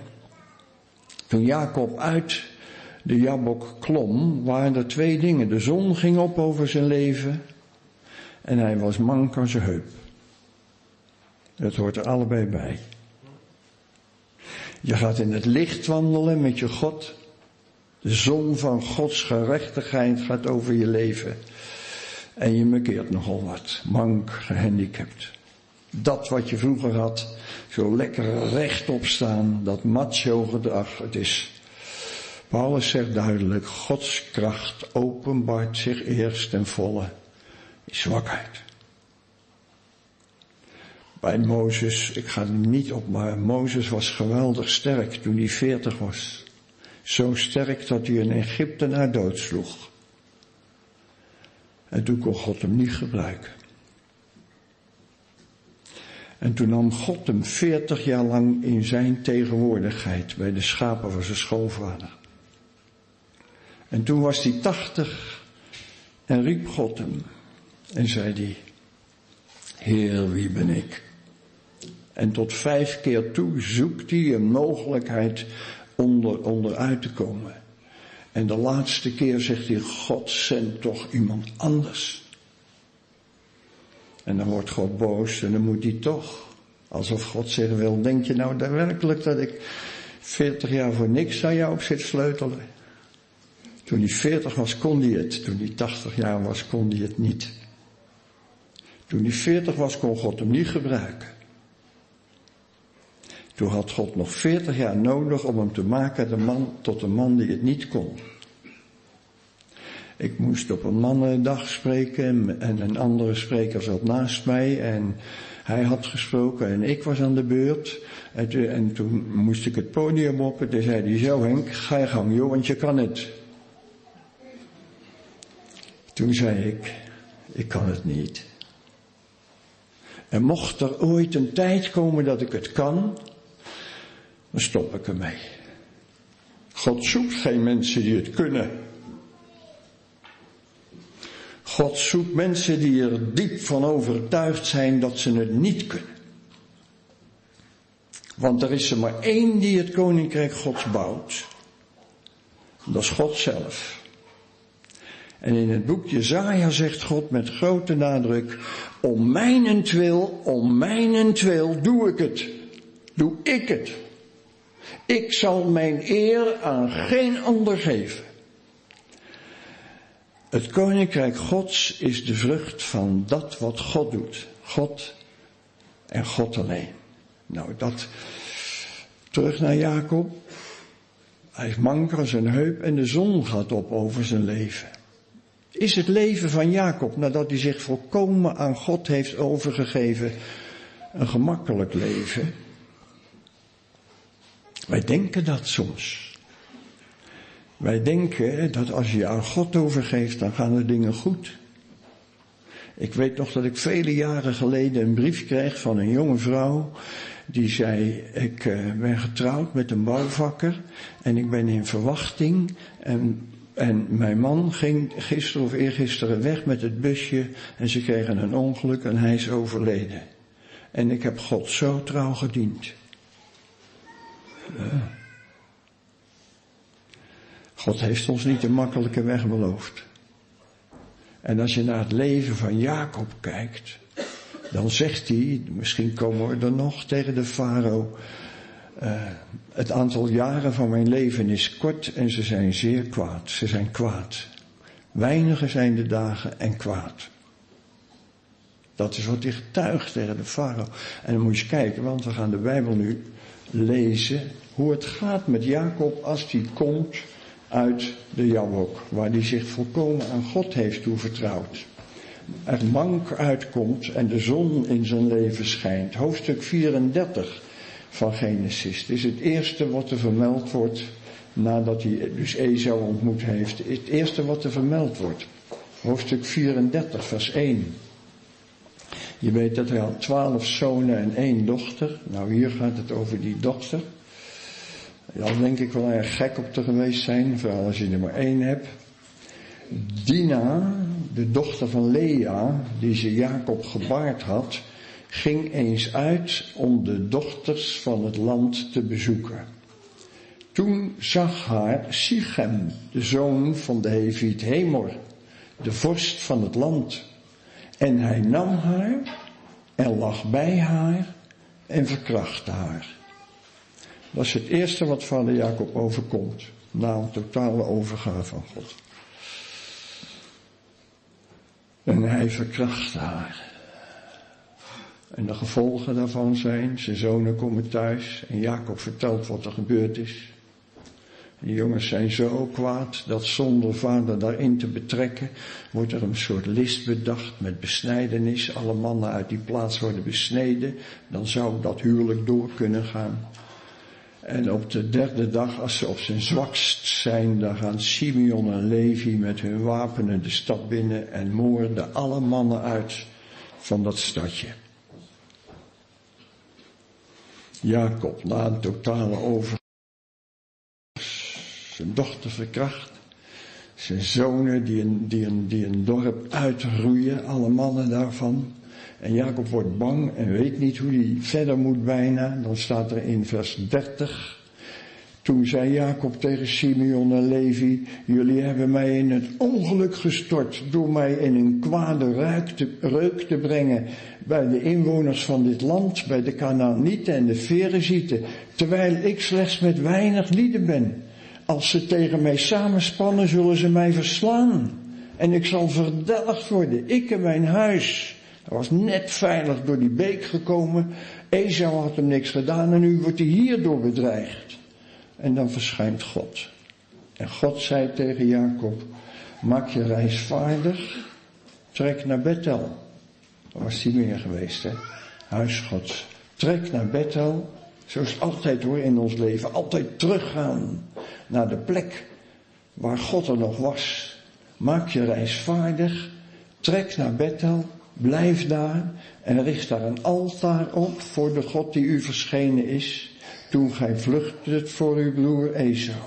toen Jacob uit de Jabok klom, waren er twee dingen. De zon ging op over zijn leven en hij was mank aan zijn heup. Dat hoort er allebei bij. Je gaat in het licht wandelen met je God. De zon van Gods gerechtigheid gaat over je leven. En je markeert nogal wat. Mank, gehandicapt dat wat je vroeger had, zo lekker rechtop staan, dat macho gedrag. Het is, Paulus zegt duidelijk, Gods kracht openbaart zich eerst ten volle in zwakheid. Bij Mozes, ik ga er niet op, maar Mozes was geweldig sterk toen hij veertig was. Zo sterk dat hij een Egyptenaar doodsloeg. En toen kon God hem niet gebruiken. En toen nam God hem veertig jaar lang in zijn tegenwoordigheid bij de schapen van zijn schoonvader. En toen was hij tachtig en riep God hem en zei hij, Heer, wie ben ik? En tot vijf keer toe zoekt hij een mogelijkheid onder, onderuit te komen. En de laatste keer zegt hij, God zend toch iemand anders. En dan wordt God boos en dan moet hij toch. Alsof God zeggen wil, denk je nou werkelijk dat ik 40 jaar voor niks aan jou op zit sleutelen? Toen hij 40 was kon hij het, toen hij 80 jaar was kon hij het niet. Toen hij 40 was kon God hem niet gebruiken. Toen had God nog 40 jaar nodig om hem te maken de man, tot een man die het niet kon. Ik moest op een mannendag spreken en een andere spreker zat naast mij en hij had gesproken en ik was aan de beurt. En, en toen moest ik het podium op en toen zei hij zo Henk, ga je gang joh, want je kan het. Toen zei ik, ik kan het niet. En mocht er ooit een tijd komen dat ik het kan, dan stop ik ermee. God zoekt geen mensen die het kunnen. God zoekt mensen die er diep van overtuigd zijn dat ze het niet kunnen. Want er is er maar één die het koninkrijk Gods bouwt. Dat is God zelf. En in het boek Jezaja zegt God met grote nadruk, om mijnentwil, om mijnentwil doe ik het. Doe ik het. Ik zal mijn eer aan geen ander geven. Het koninkrijk Gods is de vrucht van dat wat God doet. God en God alleen. Nou, dat. Terug naar Jacob. Hij is manker aan zijn heup en de zon gaat op over zijn leven. Is het leven van Jacob, nadat hij zich volkomen aan God heeft overgegeven, een gemakkelijk leven? Wij denken dat soms. Wij denken dat als je aan God overgeeft, dan gaan de dingen goed. Ik weet nog dat ik vele jaren geleden een brief kreeg van een jonge vrouw. Die zei, ik eh, ben getrouwd met een bouwvakker en ik ben in verwachting. En, en mijn man ging gisteren of eergisteren weg met het busje en ze kregen een ongeluk en hij is overleden. En ik heb God zo trouw gediend. Ja. God heeft ons niet een makkelijke weg beloofd. En als je naar het leven van Jacob kijkt, dan zegt hij, misschien komen we er nog tegen de farao, uh, het aantal jaren van mijn leven is kort en ze zijn zeer kwaad. Ze zijn kwaad. Weinige zijn de dagen en kwaad. Dat is wat hij getuigt tegen de farao. En dan moet je kijken, want we gaan de Bijbel nu lezen hoe het gaat met Jacob als hij komt uit de Jabok, waar hij zich volkomen aan God heeft toevertrouwd. Er mank uitkomt en de zon in zijn leven schijnt. Hoofdstuk 34 van Genesis. Het is het eerste wat er vermeld wordt nadat hij dus Esau ontmoet heeft. Het eerste wat er vermeld wordt. Hoofdstuk 34 vers 1. Je weet dat hij had twaalf zonen en één dochter. Nou hier gaat het over die dochter. Dan denk ik wel erg gek op te geweest zijn, vooral als je er maar één hebt. Dina, de dochter van Lea, die ze Jacob gebaard had, ging eens uit om de dochters van het land te bezoeken. Toen zag haar Sichem, de zoon van de Hevit Hemor, de vorst van het land. En hij nam haar en lag bij haar en verkrachtte haar. Dat is het eerste wat vader Jacob overkomt. Na een totale overgave van God. En hij verkracht haar. En de gevolgen daarvan zijn, zijn zonen komen thuis en Jacob vertelt wat er gebeurd is. De jongens zijn zo kwaad dat zonder vader daarin te betrekken, wordt er een soort list bedacht met besnijdenis. Alle mannen uit die plaats worden besneden. Dan zou dat huwelijk door kunnen gaan. En op de derde dag, als ze op zijn zwakst zijn, dan gaan Simeon en Levi met hun wapenen de stad binnen en moorden alle mannen uit van dat stadje. Jacob, na een totale over, zijn dochter verkracht, zijn zonen die een, die een, die een dorp uitroeien, alle mannen daarvan. En Jacob wordt bang en weet niet hoe hij verder moet bijna. Dan staat er in vers 30. Toen zei Jacob tegen Simeon en Levi, jullie hebben mij in het ongeluk gestort door mij in een kwade reuk te, brengen bij de inwoners van dit land, bij de Canaanieten en de Ferezieten, terwijl ik slechts met weinig lieden ben. Als ze tegen mij samenspannen, zullen ze mij verslaan. En ik zal verdelgd worden, ik en mijn huis. Was net veilig door die beek gekomen. Esau had hem niks gedaan en nu wordt hij hierdoor bedreigd. En dan verschijnt God. En God zei tegen Jacob, maak je reis vaardig, trek naar Bethel. Daar was hij meer geweest, hè. Huis Gods. Trek naar Bethel, zoals altijd hoor in ons leven. Altijd teruggaan naar de plek waar God er nog was. Maak je reis vaardig, trek naar Bethel, blijf daar en richt daar een altaar op voor de God die u verschenen is toen gij vluchtet voor uw broer Esau.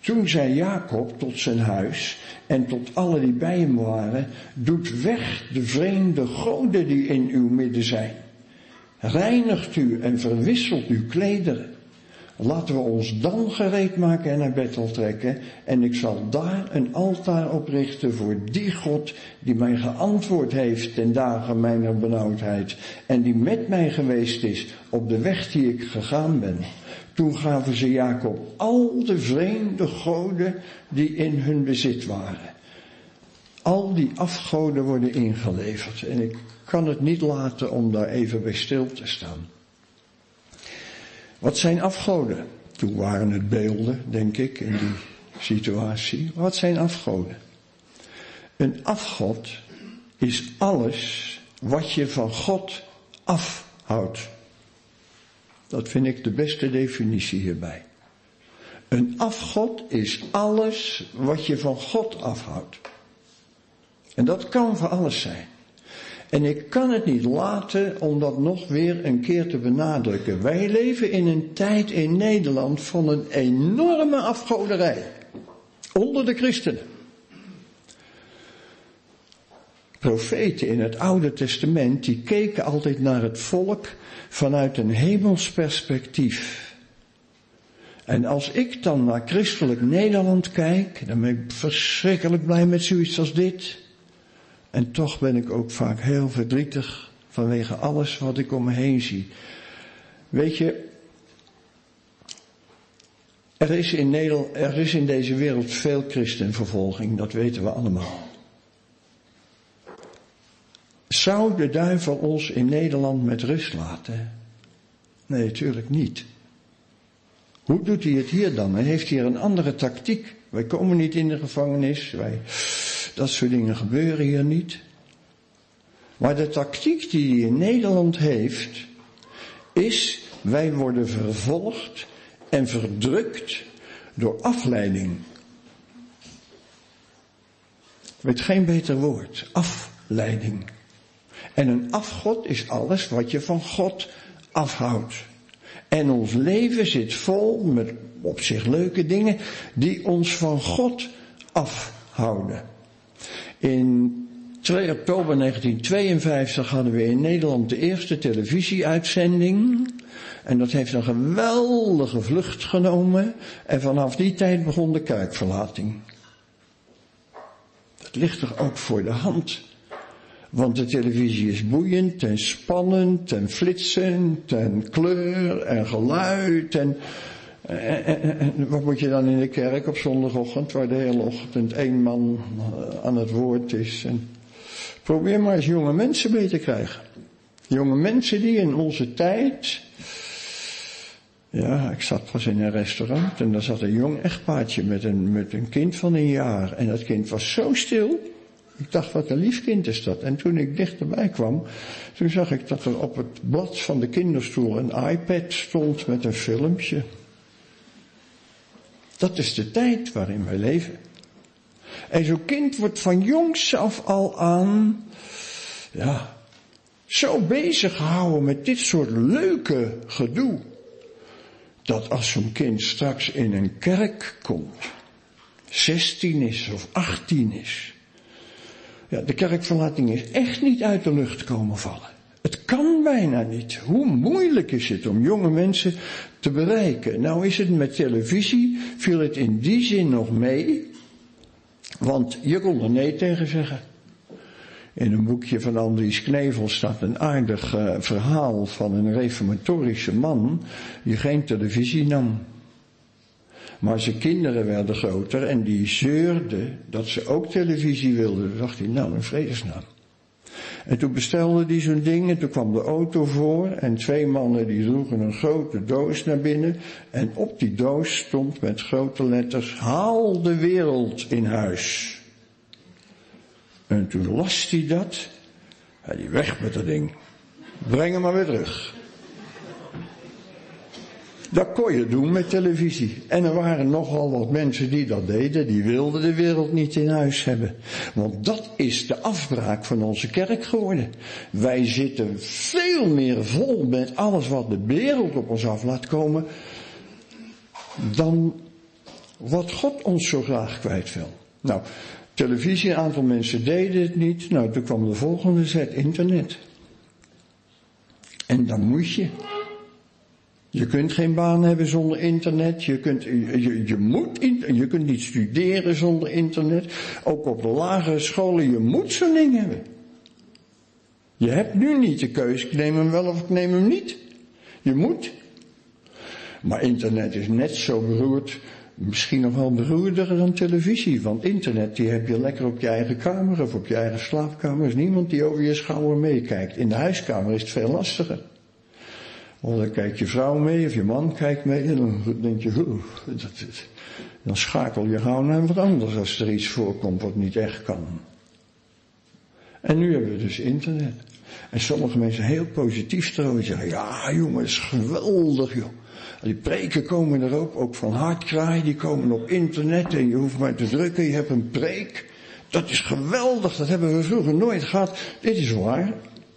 Toen zei Jacob tot zijn huis en tot alle die bij hem waren, doet weg de vreemde goden die in uw midden zijn. Reinigt u en verwisselt uw klederen. Laten we ons dan gereed maken en naar Bethel trekken. En ik zal daar een altaar oprichten voor die God die mij geantwoord heeft ten dagen mijner benauwdheid. En die met mij geweest is op de weg die ik gegaan ben. Toen gaven ze Jacob al de vreemde goden die in hun bezit waren. Al die afgoden worden ingeleverd. En ik kan het niet laten om daar even bij stil te staan. Wat zijn afgoden? Toen waren het beelden, denk ik, in die situatie. Wat zijn afgoden? Een afgod is alles wat je van God afhoudt. Dat vind ik de beste definitie hierbij. Een afgod is alles wat je van God afhoudt. En dat kan voor alles zijn. En ik kan het niet laten om dat nog weer een keer te benadrukken. Wij leven in een tijd in Nederland van een enorme afgoderij. Onder de christenen. Profeten in het Oude Testament, die keken altijd naar het volk vanuit een hemels perspectief. En als ik dan naar christelijk Nederland kijk, dan ben ik verschrikkelijk blij met zoiets als dit. En toch ben ik ook vaak heel verdrietig vanwege alles wat ik om me heen zie. Weet je, er is in, Nederland, er is in deze wereld veel christenvervolging, dat weten we allemaal. Zou de duivel ons in Nederland met rust laten? Nee, natuurlijk niet. Hoe doet hij het hier dan? Hij heeft hier een andere tactiek. Wij komen niet in de gevangenis. Wij, dat soort dingen gebeuren hier niet. Maar de tactiek die hij in Nederland heeft, is wij worden vervolgd en verdrukt door afleiding. Ik geen beter woord. Afleiding. En een afgod is alles wat je van God afhoudt. En ons leven zit vol met op zich leuke dingen die ons van God afhouden. In 2 oktober 1952 hadden we in Nederland de eerste televisieuitzending. En dat heeft een geweldige vlucht genomen. En vanaf die tijd begon de kerkverlating. Dat ligt er ook voor de hand. Want de televisie is boeiend en spannend en flitsend en kleur en geluid en, en, wat moet je dan in de kerk op zondagochtend waar de hele ochtend één man eh, aan het woord is. En probeer maar eens jonge mensen mee te krijgen. Jonge mensen die in onze tijd, ja, ik zat pas in een restaurant en daar zat een jong echtpaardje met een, met een kind van een jaar en dat kind was zo stil. Ik dacht, wat een lief kind is dat. En toen ik dichterbij kwam, toen zag ik dat er op het blad van de kinderstoel een iPad stond met een filmpje. Dat is de tijd waarin wij leven. En zo'n kind wordt van jongs af al aan, ja, zo bezig gehouden met dit soort leuke gedoe. Dat als zo'n kind straks in een kerk komt, 16 is of 18 is, ja, de kerkverlating is echt niet uit de lucht komen vallen. Het kan bijna niet. Hoe moeilijk is het om jonge mensen te bereiken? Nou is het met televisie, viel het in die zin nog mee, want je kon er nee tegen zeggen. In een boekje van Andries Knevel staat een aardig uh, verhaal van een reformatorische man die geen televisie nam. Maar zijn kinderen werden groter en die zeurden dat ze ook televisie wilden. Toen dacht hij, nou in vredesnaam. En toen bestelde hij zo'n ding en toen kwam de auto voor en twee mannen die droegen een grote doos naar binnen. En op die doos stond met grote letters, haal de wereld in huis. En toen las hij dat. Hij die weg met dat ding. Breng hem maar weer terug. Dat kon je doen met televisie. En er waren nogal wat mensen die dat deden, die wilden de wereld niet in huis hebben. Want dat is de afbraak van onze kerk geworden. Wij zitten veel meer vol met alles wat de wereld op ons af laat komen, dan wat God ons zo graag kwijt wil. Nou, televisie, een aantal mensen deden het niet. Nou, toen kwam de volgende zet, internet. En dan moet je. Je kunt geen baan hebben zonder internet. Je, kunt, je, je, moet, je kunt niet studeren zonder internet. Ook op de lagere scholen, je moet zo'n ding hebben. Je hebt nu niet de keuze, ik neem hem wel of ik neem hem niet. Je moet. Maar internet is net zo beroerd, misschien nog wel beroerder dan televisie. Want internet die heb je lekker op je eigen kamer of op je eigen slaapkamer. Er is niemand die over je schouder meekijkt. In de huiskamer is het veel lastiger. Of dan kijkt je vrouw mee of je man kijkt mee en dan denk je, dat, dan schakel je gauw naar wat anders als er iets voorkomt wat niet echt kan. En nu hebben we dus internet. En sommige mensen heel positief trouwens zeggen, ja jongen, is geweldig joh. Die preken komen er ook, ook van Hartkraai, die komen op internet en je hoeft maar te drukken, je hebt een preek. Dat is geweldig, dat hebben we vroeger nooit gehad. Dit is waar.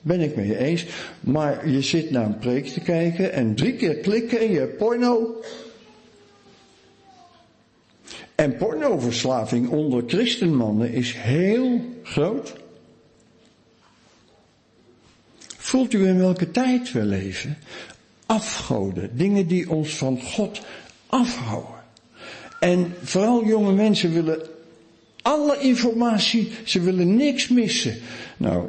Ben ik mee eens. Maar je zit naar een preek te kijken en drie keer klikken en je hebt porno. En pornoverslaving onder christenmannen is heel groot. Voelt u in welke tijd we leven? Afgoden, dingen die ons van God afhouden. En vooral jonge mensen willen alle informatie, ze willen niks missen. Nou,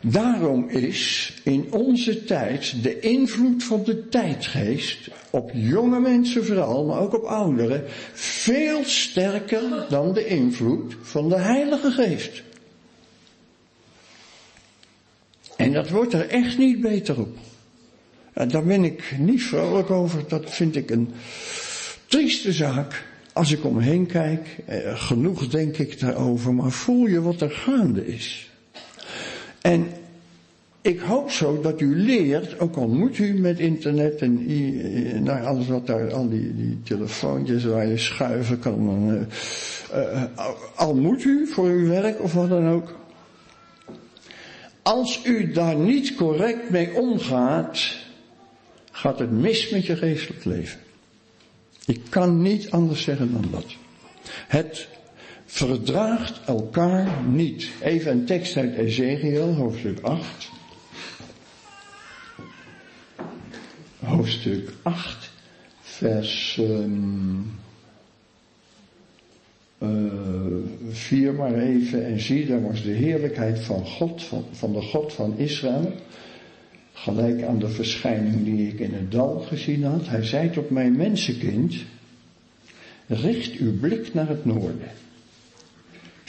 Daarom is in onze tijd de invloed van de tijdgeest op jonge mensen vooral, maar ook op ouderen, veel sterker dan de invloed van de Heilige Geest. En dat wordt er echt niet beter op. En daar ben ik niet vrolijk over. Dat vind ik een trieste zaak. Als ik om me heen kijk, eh, genoeg denk ik daarover, maar voel je wat er gaande is. En ik hoop zo dat u leert, ook al moet u met internet en nou, alles wat daar, al die, die telefoontjes waar je schuiven kan, uh, al moet u voor uw werk of wat dan ook. Als u daar niet correct mee omgaat, gaat het mis met je geestelijk leven. Ik kan niet anders zeggen dan dat. Het verdraagt elkaar niet. Even een tekst uit Ezekiel, hoofdstuk 8. Hoofdstuk 8, vers um, uh, 4 maar even. En zie, daar was de heerlijkheid van God, van, van de God van Israël. Gelijk aan de verschijning die ik in het dal gezien had. Hij zei tot mijn mensenkind, richt uw blik naar het noorden.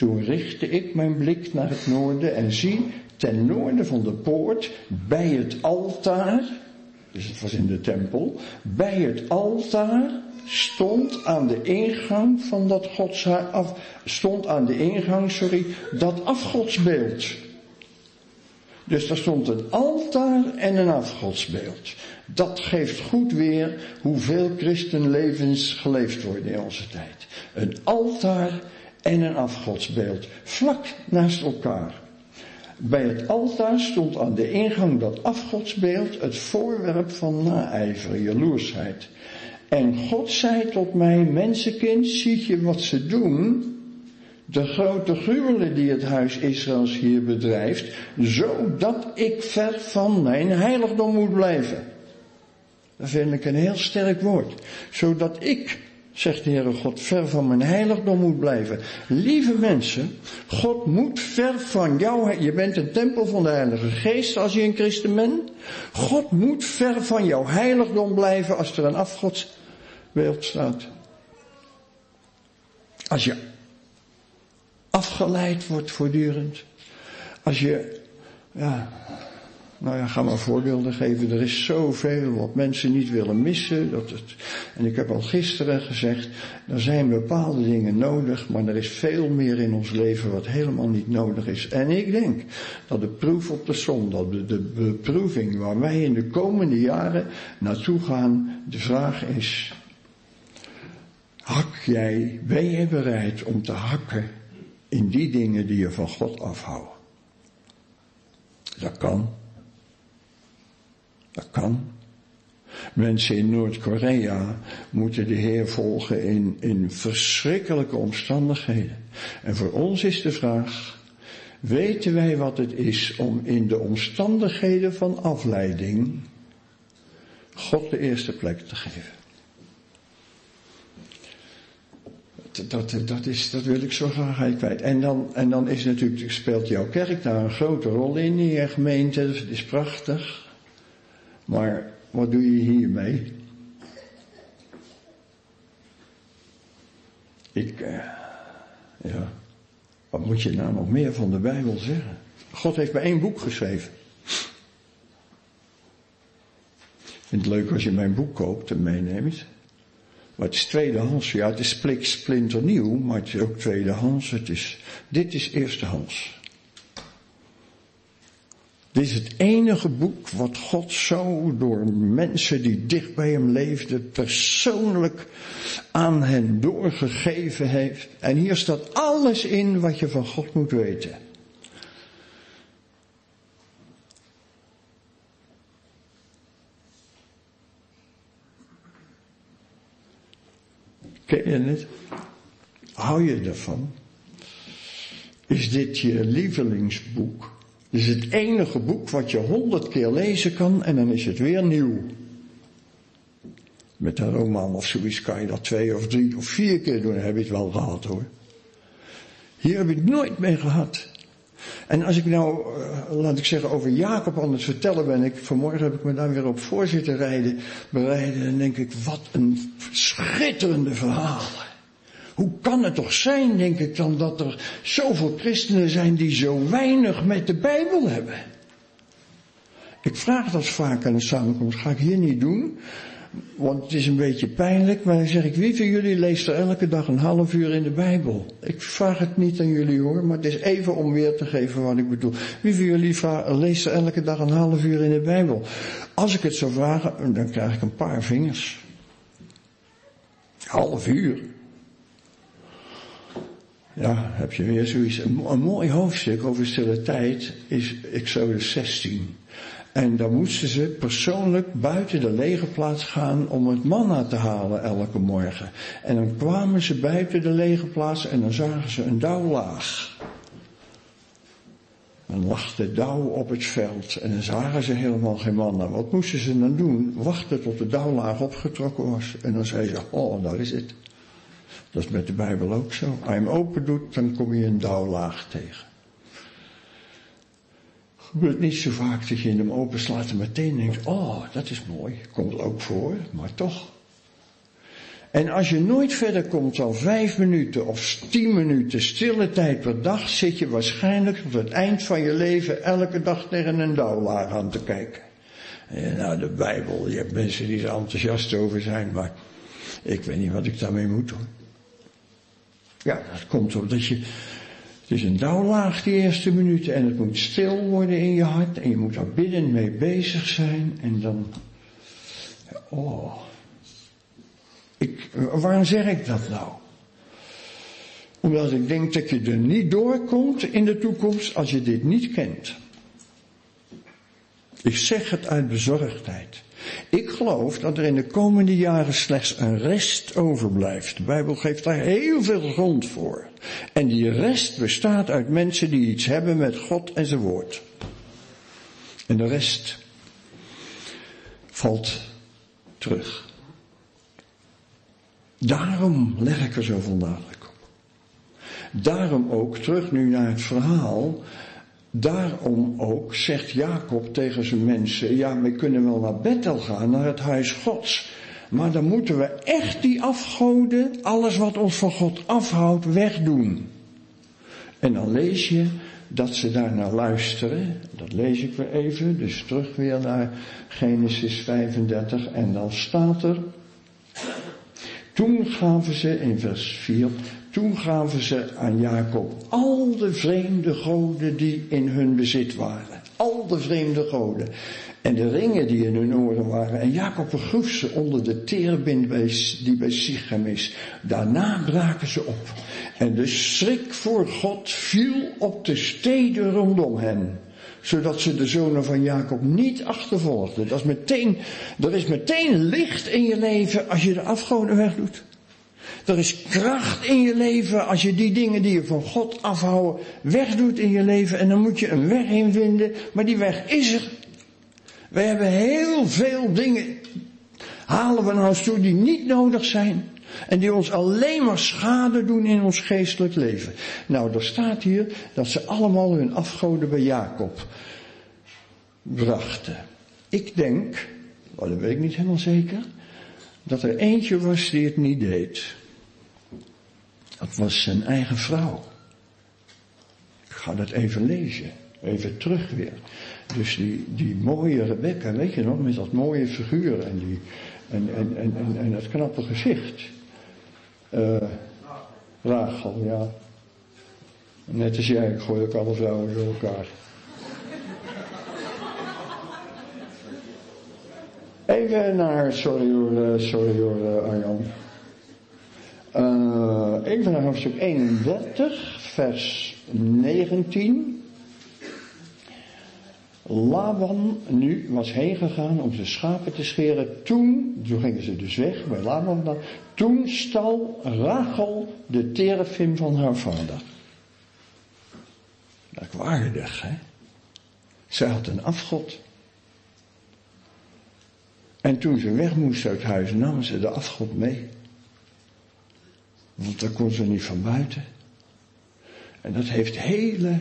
Toen richtte ik mijn blik naar het noorden en zie, ten noorden van de poort, bij het altaar, dus het was in de tempel, bij het altaar stond aan de ingang van dat gods, af, stond aan de ingang, sorry, dat afgodsbeeld. Dus daar stond een altaar en een afgodsbeeld. Dat geeft goed weer hoeveel christenlevens geleefd worden in onze tijd. Een altaar en een afgodsbeeld, vlak naast elkaar. Bij het altaar stond aan de ingang dat afgodsbeeld het voorwerp van naijver, jaloersheid. En God zei tot mij, mensenkind, zie je wat ze doen? de grote gruwelen die het huis Israëls hier bedrijft, zodat ik ver van mijn heiligdom moet blijven. Dat vind ik een heel sterk woord. Zodat ik, zegt de Heere God, ver van mijn heiligdom moet blijven. Lieve mensen, God moet ver van jou, je bent een tempel van de Heilige Geest als je een christen bent. God moet ver van jouw heiligdom blijven als er een afgodsbeeld staat. Als je afgeleid wordt voortdurend. Als je, ja, nou ja, ga maar voorbeelden geven. Er is zoveel wat mensen niet willen missen. Dat het, en ik heb al gisteren gezegd, er zijn bepaalde dingen nodig, maar er is veel meer in ons leven wat helemaal niet nodig is. En ik denk dat de proef op de som, dat de, beproeving waar wij in de komende jaren naartoe gaan, de vraag is, hak jij, ben je bereid om te hakken in die dingen die je van God afhouden? Dat kan. Dat kan. Mensen in Noord-Korea moeten de Heer volgen in, in verschrikkelijke omstandigheden. En voor ons is de vraag, weten wij wat het is om in de omstandigheden van afleiding God de eerste plek te geven? Dat, dat, is, dat wil ik zo graag kwijt. En dan, en dan is natuurlijk, speelt jouw kerk daar een grote rol in, in je gemeente. Dat is prachtig. Maar wat doe je hiermee? Ik, uh, ja, wat moet je nou nog meer van de Bijbel zeggen? God heeft maar één boek geschreven. Ik vind het leuk als je mijn boek koopt en meeneemt. Maar het is tweedehands. Ja, het is splinternieuw, maar het is ook tweedehands. Het is, dit is eerstehands. Dit is het enige boek wat God zo door mensen die dicht bij hem leefden persoonlijk aan hen doorgegeven heeft. En hier staat alles in wat je van God moet weten. Ken je het? Hou je ervan? Is dit je lievelingsboek? Is het enige boek wat je honderd keer lezen kan en dan is het weer nieuw. Met een roman of zoiets kan je dat twee of drie of vier keer doen, heb je het wel gehad hoor. Hier heb ik het nooit mee gehad. En als ik nou, uh, laat ik zeggen, over Jacob aan het vertellen ben, ik, vanmorgen heb ik me daar weer op voorzitten rijden, bereiden, en denk ik, wat een schitterende verhalen. Hoe kan het toch zijn, denk ik dan, dat er zoveel christenen zijn die zo weinig met de Bijbel hebben? Ik vraag dat vaak aan de samenkomst, ga ik hier niet doen, want het is een beetje pijnlijk, maar dan zeg ik, wie van jullie leest er elke dag een half uur in de Bijbel? Ik vraag het niet aan jullie hoor, maar het is even om weer te geven wat ik bedoel. Wie van jullie leest er elke dag een half uur in de Bijbel? Als ik het zou vragen, dan krijg ik een paar vingers. Half uur. Ja, heb je weer zoiets. Een, een mooi hoofdstuk over stille tijd is Exodus 16. En dan moesten ze persoonlijk buiten de legerplaats gaan om het manna te halen elke morgen. En dan kwamen ze buiten de legerplaats en dan zagen ze een dauwlaag. Dan lag de dauw op het veld en dan zagen ze helemaal geen manna. Wat moesten ze dan doen? Wachten tot de dauwlaag opgetrokken was. En dan zeiden ze, oh, daar is het. Dat is met de Bijbel ook zo. Als je hem open doet, dan kom je een dauwlaag tegen. Gebeurt niet zo vaak dat je hem openslaat en meteen denkt, oh, dat is mooi. Komt ook voor, maar toch. En als je nooit verder komt dan vijf minuten of tien minuten stille tijd per dag, zit je waarschijnlijk tot het eind van je leven elke dag tegen een dauwlaag aan te kijken. En nou, de Bijbel, je hebt mensen die er enthousiast over zijn, maar ik weet niet wat ik daarmee moet doen. Ja, dat komt omdat je, het is een dauwlaag die eerste minuten en het moet stil worden in je hart en je moet daar binnen mee bezig zijn en dan, oh. Ik, waarom zeg ik dat nou? Omdat ik denk dat je er niet doorkomt in de toekomst als je dit niet kent. Ik zeg het uit bezorgdheid. Ik geloof dat er in de komende jaren slechts een rest overblijft. De Bijbel geeft daar heel veel grond voor. En die rest bestaat uit mensen die iets hebben met God en zijn woord. En de rest valt terug. Daarom leg ik er zoveel nadruk op. Daarom ook, terug nu naar het verhaal, daarom ook zegt Jacob tegen zijn mensen, ja, we kunnen wel naar Bethel gaan, naar het huis Gods. Maar dan moeten we echt die afgoden, alles wat ons van God afhoudt, wegdoen. En dan lees je dat ze daar naar luisteren. Dat lees ik weer even, dus terug weer naar Genesis 35. En dan staat er, toen gaven ze in vers 4, toen gaven ze aan Jacob al de vreemde goden die in hun bezit waren. Al de vreemde goden. En de ringen die in hun oren waren. En Jacob begroef ze onder de terebind die bij Sichem is. Daarna braken ze op. En de schrik voor God viel op de steden rondom hen zodat ze de zonen van Jacob niet achtervolgden. Dat is meteen, er is meteen licht in je leven als je de afgoden wegdoet. Er is kracht in je leven als je die dingen die je van God afhouden wegdoet in je leven. En dan moet je een weg in vinden, maar die weg is er. We hebben heel veel dingen, halen we naar ons toe die niet nodig zijn. En die ons alleen maar schade doen in ons geestelijk leven. Nou, er staat hier dat ze allemaal hun afgoden bij Jacob brachten. Ik denk, maar dat weet ik niet helemaal zeker, dat er eentje was die het niet deed. Dat was zijn eigen vrouw. Ik ga dat even lezen. Even terug weer. Dus die, die mooie Rebecca, weet je nog, met dat mooie figuur en, die, en, en, en, en, en dat knappe gezicht. Uh, Rachel, ja. Net als jij, ik gooi ook alle vrouwen door elkaar. Even naar, sorry hoor, eh, sorry hoor eh, Arjan. Uh, even naar hoofdstuk 31, vers 19. Laban nu was heen gegaan om zijn schapen te scheren. Toen, toen gingen ze dus weg bij Laban dan. Toen stal Rachel de terefim van haar vader. Merkwaardig, hè? Zij had een afgod. En toen ze weg moest uit huis, nam ze de afgod mee. Want daar kon ze niet van buiten. En dat heeft hele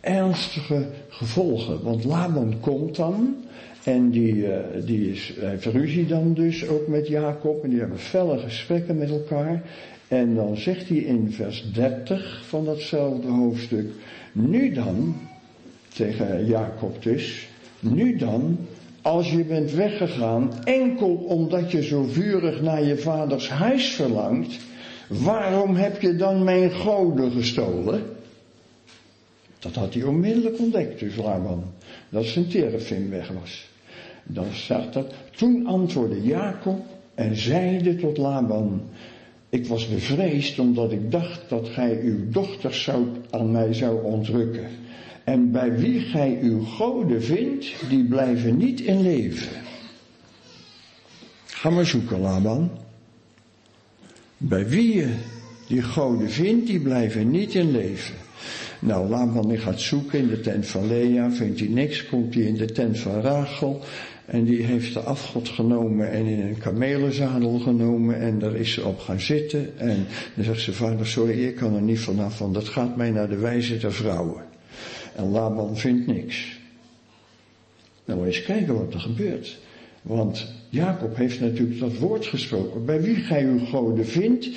ernstige gevolgen. Want Laban komt dan en die, uh, die is, heeft ruzie dan dus ook met Jacob en die hebben felle gesprekken met elkaar. En dan zegt hij in vers 30 van datzelfde hoofdstuk, nu dan, tegen Jacob dus, nu dan, als je bent weggegaan, enkel omdat je zo vurig naar je vaders huis verlangt, waarom heb je dan mijn goden gestolen? Dat had hij onmiddellijk ontdekt, dus Laban, dat zijn terefim weg was. Dan staat er, toen antwoordde Jacob en zeide tot Laban, ik was bevreesd omdat ik dacht dat gij uw dochters zou, aan mij zou ontrukken. En bij wie gij uw goden vindt, die blijven niet in leven. Ga maar zoeken, Laban. Bij wie je die goden vindt, die blijven niet in leven. Nou, Laban gaat zoeken in de tent van Lea, vindt hij niks, komt hij in de tent van Rachel. En die heeft de afgod genomen en in een kamelenzadel genomen en daar is ze op gaan zitten. En dan zegt ze, vader, sorry, ik kan er niet vanaf, want dat gaat mij naar de wijze der vrouwen. En Laban vindt niks. Nou, eens kijken wat er gebeurt. Want Jacob heeft natuurlijk dat woord gesproken. Bij wie gij uw goden vindt,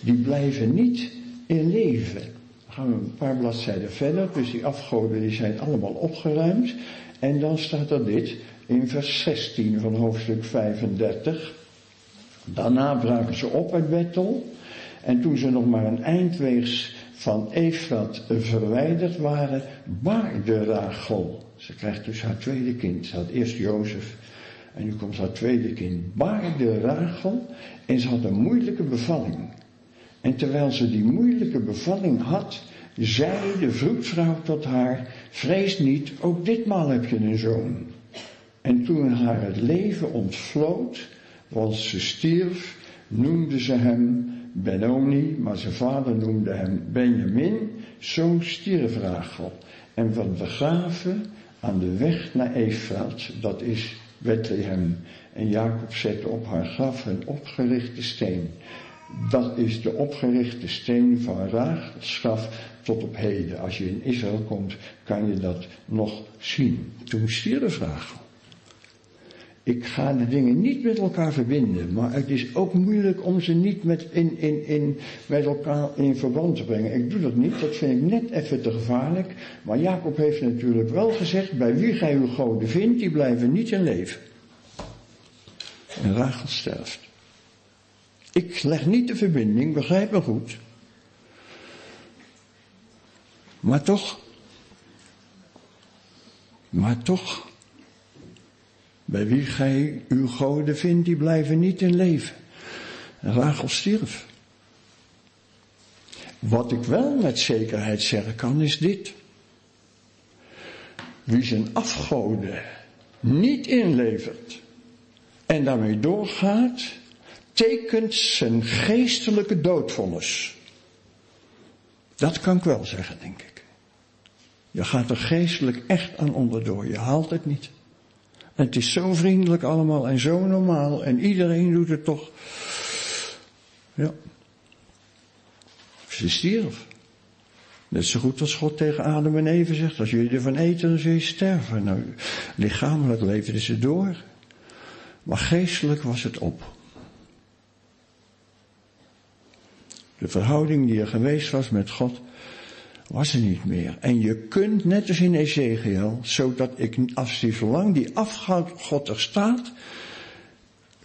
die blijven niet in leven. Dan gaan we een paar bladzijden verder. Dus die afgoden die zijn allemaal opgeruimd. En dan staat er dit in vers 16 van hoofdstuk 35. Daarna braken ze op uit Bethel. En toen ze nog maar een eindweegs van Efrat verwijderd waren, baarde Rachel. Ze krijgt dus haar tweede kind. Ze had eerst Jozef en nu komt haar tweede kind. Baarde Rachel en ze had een moeilijke bevalling. En terwijl ze die moeilijke bevalling had, zei de vroedvrouw tot haar, vrees niet, ook ditmaal heb je een zoon. En toen haar het leven ontvloot, want ze stierf, noemde ze hem Benoni, maar zijn vader noemde hem Benjamin. Zo stierf Rachel en werd begraven aan de weg naar Efraat, dat is Bethlehem. En Jacob zette op haar graf een opgerichte steen. Dat is de opgerichte steen van Rachels graf tot op heden. Als je in Israël komt, kan je dat nog zien. Toen stierf Rachel. Ik ga de dingen niet met elkaar verbinden, maar het is ook moeilijk om ze niet met, in, in, in, met elkaar in verband te brengen. Ik doe dat niet, dat vind ik net even te gevaarlijk. Maar Jacob heeft natuurlijk wel gezegd, bij wie gij uw goden vindt, die blijven niet in leven. En Rachel sterft. Ik leg niet de verbinding, begrijp me goed. Maar toch, maar toch, bij wie gij uw goden vindt, die blijven niet in leven. En Rachel stierf. Wat ik wel met zekerheid zeggen kan, is dit. Wie zijn afgoden niet inlevert en daarmee doorgaat, tekent zijn geestelijke doodvonnis. Dat kan ik wel zeggen, denk ik. Je gaat er geestelijk echt aan onderdoor. Je haalt het niet. Het is zo vriendelijk allemaal en zo normaal en iedereen doet het toch. Ja. Ze stierf. Net zo goed als God tegen Adam en Eve zegt, als jullie ervan eten, dan zul je sterven. Nou, lichamelijk leefden ze door. Maar geestelijk was het op. De verhouding die er geweest was met God, was er niet meer. En je kunt, net als in Ezekiel, zodat ik, als die zolang die afgod er staat,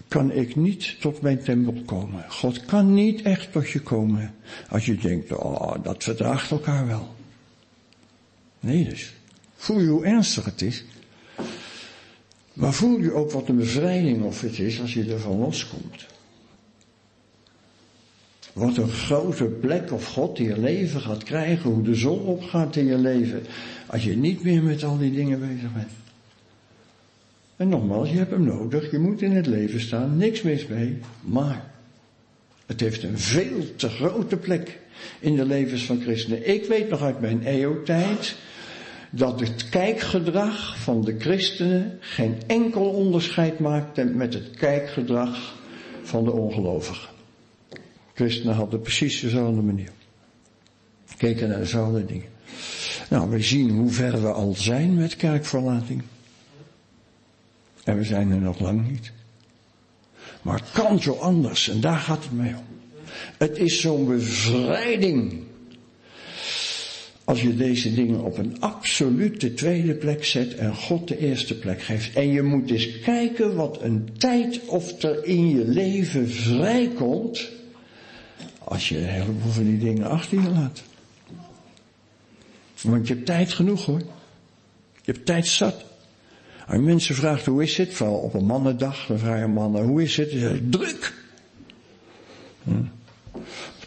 kan ik niet tot mijn tempel komen. God kan niet echt tot je komen als je denkt, oh, dat verdraagt elkaar wel. Nee dus. Voel je hoe ernstig het is. Maar voel je ook wat een bevrijding of het is als je ervan loskomt. Wat een grote plek of God in je leven gaat krijgen, hoe de zon opgaat in je leven, als je niet meer met al die dingen bezig bent. En nogmaals, je hebt hem nodig, je moet in het leven staan, niks mis mee, maar het heeft een veel te grote plek in de levens van christenen. Ik weet nog uit mijn EO-tijd dat het kijkgedrag van de christenen geen enkel onderscheid maakte met het kijkgedrag van de ongelovigen. Christenen hadden precies dezelfde manier. Keken naar dezelfde dingen. Nou, we zien hoe ver we al zijn met kerkverlating. En we zijn er nog lang niet. Maar het kan zo anders en daar gaat het mee om. Het is zo'n bevrijding. Als je deze dingen op een absolute tweede plek zet en God de eerste plek geeft. En je moet eens kijken wat een tijd of er in je leven vrijkomt als je een heleboel van die dingen achter je laat. Want je hebt tijd genoeg hoor. Je hebt tijd zat. Als mensen vragen hoe is het, vooral op een mannendag, dan vragen mannen hoe is het? Zeg, druk. Hm.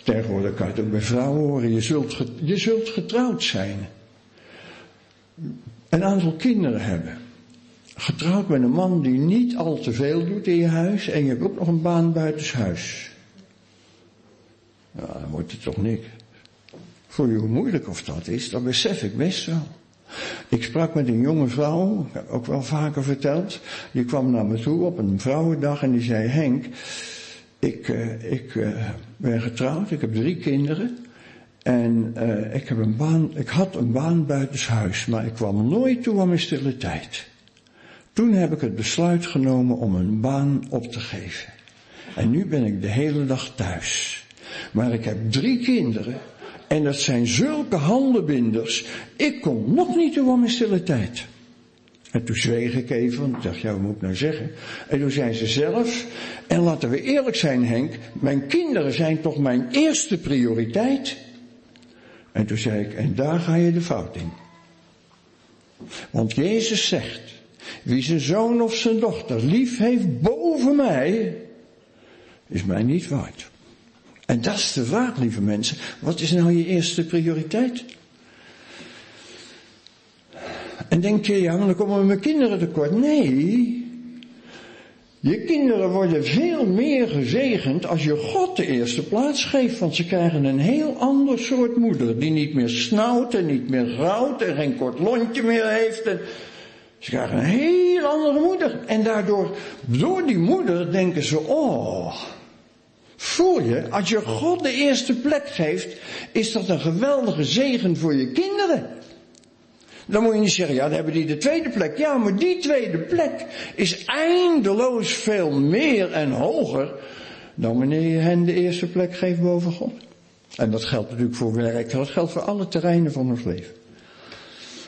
Tegenwoordig kan je het ook bij vrouwen horen. Je zult, je zult getrouwd zijn. Een aantal kinderen hebben. Getrouwd met een man die niet al te veel doet in je huis en je hebt ook nog een baan buitenshuis. Dan wordt het toch niks. Voor je hoe moeilijk of dat is, dat besef ik best wel. Ik sprak met een jonge vrouw, ook wel vaker verteld. Die kwam naar me toe op een vrouwendag en die zei: Henk, ik, uh, ik uh, ben getrouwd, ik heb drie kinderen. En uh, ik, heb een baan, ik had een baan buitenshuis, maar ik kwam nooit toe aan mijn stille tijd. Toen heb ik het besluit genomen om een baan op te geven. En nu ben ik de hele dag thuis. Maar ik heb drie kinderen en dat zijn zulke handenbinders. Ik kom nog niet aan mijn stille tijd. En toen zweeg ik even, want ik dacht, ja, wat moet ik nou zeggen? En toen zei ze zelf, en laten we eerlijk zijn Henk, mijn kinderen zijn toch mijn eerste prioriteit? En toen zei ik, en daar ga je de fout in. Want Jezus zegt, wie zijn zoon of zijn dochter lief heeft boven mij, is mij niet waard. En dat is de vraag, lieve mensen. Wat is nou je eerste prioriteit? En denk je, ja, maar dan komen mijn kinderen tekort. Nee. Je kinderen worden veel meer gezegend als je God de eerste plaats geeft, want ze krijgen een heel ander soort moeder, die niet meer snauwt en niet meer grauwt en geen kort lontje meer heeft. Ze krijgen een heel andere moeder. En daardoor, door die moeder denken ze, oh, voel je, als je God de eerste plek geeft, is dat een geweldige zegen voor je kinderen. Dan moet je niet zeggen, ja, dan hebben die de tweede plek. Ja, maar die tweede plek is eindeloos veel meer en hoger dan wanneer je hen de eerste plek geeft boven God. En dat geldt natuurlijk voor werk, dat geldt voor alle terreinen van ons leven.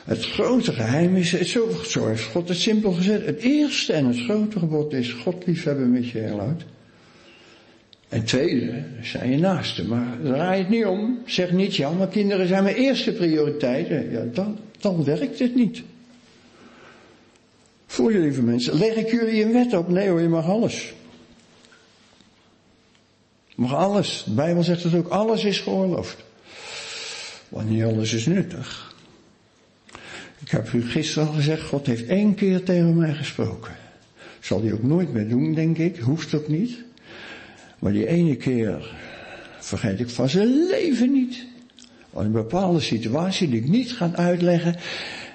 Het grote geheim is, zo, heeft God het simpel gezet. Het eerste en het grote gebod is God liefhebben met je heel hart. En tweede zijn je naasten. Maar draai het niet om. Zeg niet, ja, maar kinderen zijn mijn eerste prioriteit. Ja, dan, dan werkt het niet. Voor je lieve mensen, leg ik jullie een wet op? Nee hoor, je mag alles. Je mag alles. De Bijbel zegt het ook, alles is geoorloofd. Want niet alles is nuttig. Ik heb u gisteren al gezegd, God heeft één keer tegen mij gesproken. Zal hij ook nooit meer doen, denk ik. Hoeft ook niet. Maar die ene keer vergeet ik van zijn leven niet. Een bepaalde situatie die ik niet ga uitleggen.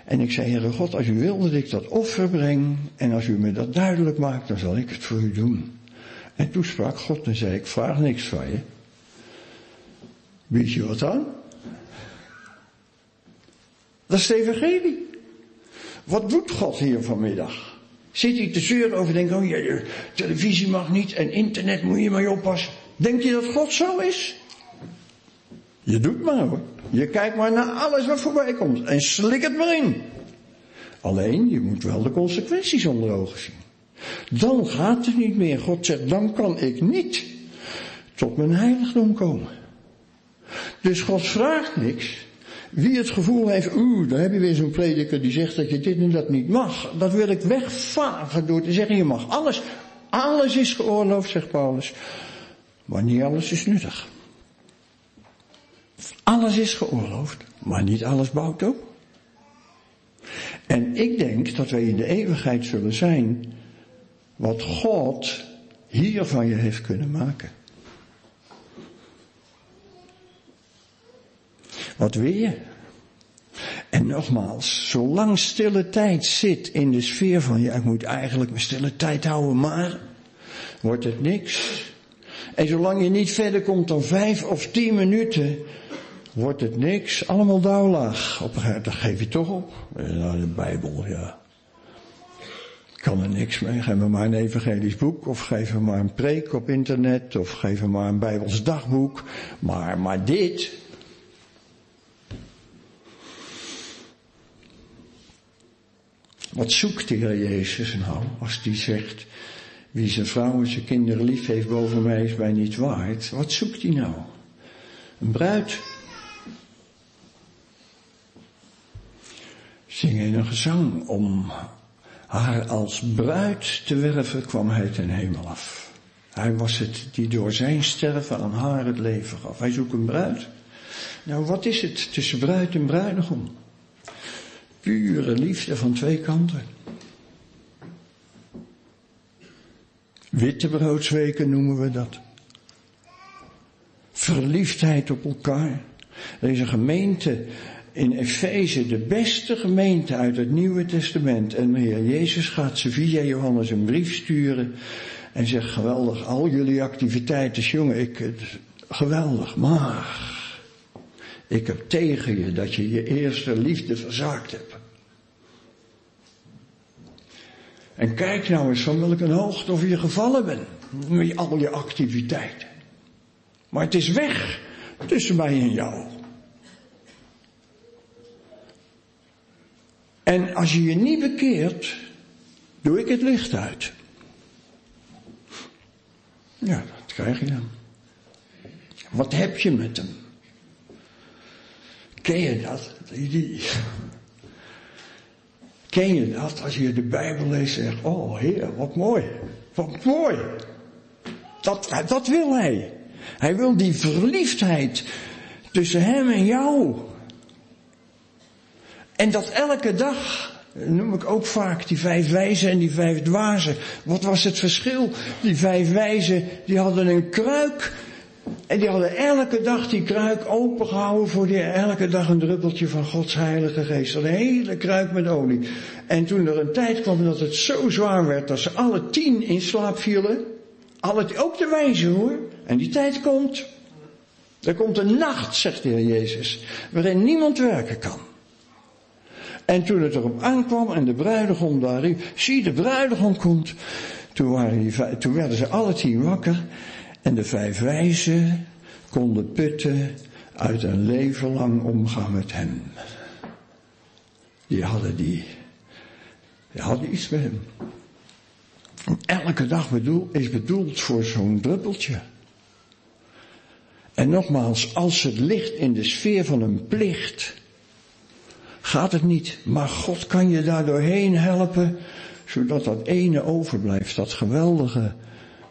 En ik zei, Heere God, als u wil dat ik dat offer breng. En als u me dat duidelijk maakt, dan zal ik het voor u doen. En toen sprak God en zei, ik vraag niks van je. Weet je wat dan? Dat is de evangelie. Wat doet God hier vanmiddag? Zit hij te zeuren over, denk oh ja, televisie mag niet en internet moet je maar oppassen. Denk je dat God zo is? Je doet maar hoor. Je kijkt maar naar alles wat voorbij komt en slik het maar in. Alleen, je moet wel de consequenties onder ogen zien. Dan gaat het niet meer. God zegt, dan kan ik niet tot mijn heiligdom komen. Dus God vraagt niks. Wie het gevoel heeft, oeh, daar heb je weer zo'n prediker die zegt dat je dit en dat niet mag. Dat wil ik wegvagen door te zeggen, je mag alles. Alles is geoorloofd, zegt Paulus. Maar niet alles is nuttig. Alles is geoorloofd, maar niet alles bouwt op. En ik denk dat wij in de eeuwigheid zullen zijn wat God hier van je heeft kunnen maken. Wat wil je? En nogmaals, zolang stille tijd zit in de sfeer van, ja, ik moet eigenlijk mijn stille tijd houden, maar wordt het niks. En zolang je niet verder komt dan vijf of tien minuten, wordt het niks. Allemaal dauwlaag. Op een gegeven moment geef je toch op. Nou, de Bijbel, ja. Kan er niks mee. Geef me maar een evangelisch boek. Of geef me maar een preek op internet. Of geef me maar een Bijbels dagboek. Maar, maar dit. Wat zoekt de Heer Jezus nou als die zegt, wie zijn vrouw en zijn kinderen lief heeft boven mij is mij niet waard. Wat zoekt hij nou? Een bruid. Zing in een gezang om haar als bruid te werven kwam hij ten hemel af. Hij was het die door zijn sterven aan haar het leven gaf. Hij zoekt een bruid. Nou, wat is het tussen bruid en bruidegom? Pure liefde van twee kanten. Wittebroodsweken noemen we dat. Verliefdheid op elkaar. Een gemeente in Efeze, de beste gemeente uit het Nieuwe Testament. En de Heer Jezus gaat ze via Johannes een brief sturen. En zegt, geweldig, al jullie activiteiten, jongen, ik, geweldig, maar ik heb tegen je dat je je eerste liefde verzaakt hebt. En kijk nou eens van welke hoogte of je gevallen bent. Met al je activiteiten. Maar het is weg tussen mij en jou. En als je je niet bekeert, doe ik het licht uit. Ja, dat krijg je dan. Wat heb je met hem? Ken je dat? Die, Ken je dat als je de Bijbel leest en zegt, oh Heer, wat mooi, wat mooi. Dat, dat wil hij. Hij wil die verliefdheid tussen hem en jou. En dat elke dag noem ik ook vaak, die vijf wijzen en die vijf dwazen. Wat was het verschil? Die vijf wijzen, die hadden een kruik. En die hadden elke dag die kruik opengehouden voor die, elke dag een druppeltje van Gods heilige geest. Een hele kruik met olie. En toen er een tijd kwam dat het zo zwaar werd dat ze alle tien in slaap vielen. Alle, ook de wijzen hoor. En die tijd komt. Er komt een nacht, zegt de Heer Jezus, waarin niemand werken kan. En toen het erop aankwam en de bruidegom daar zie de bruidegom komt. Toen, waren die, toen werden ze alle tien wakker en de vijf wijzen konden putten uit een leven lang omgaan met hem. Die hadden die, die hadden iets met hem. Elke dag bedoel, is bedoeld voor zo'n druppeltje. En nogmaals, als het ligt in de sfeer van een plicht, gaat het niet. Maar God kan je daar doorheen helpen, zodat dat ene overblijft, dat geweldige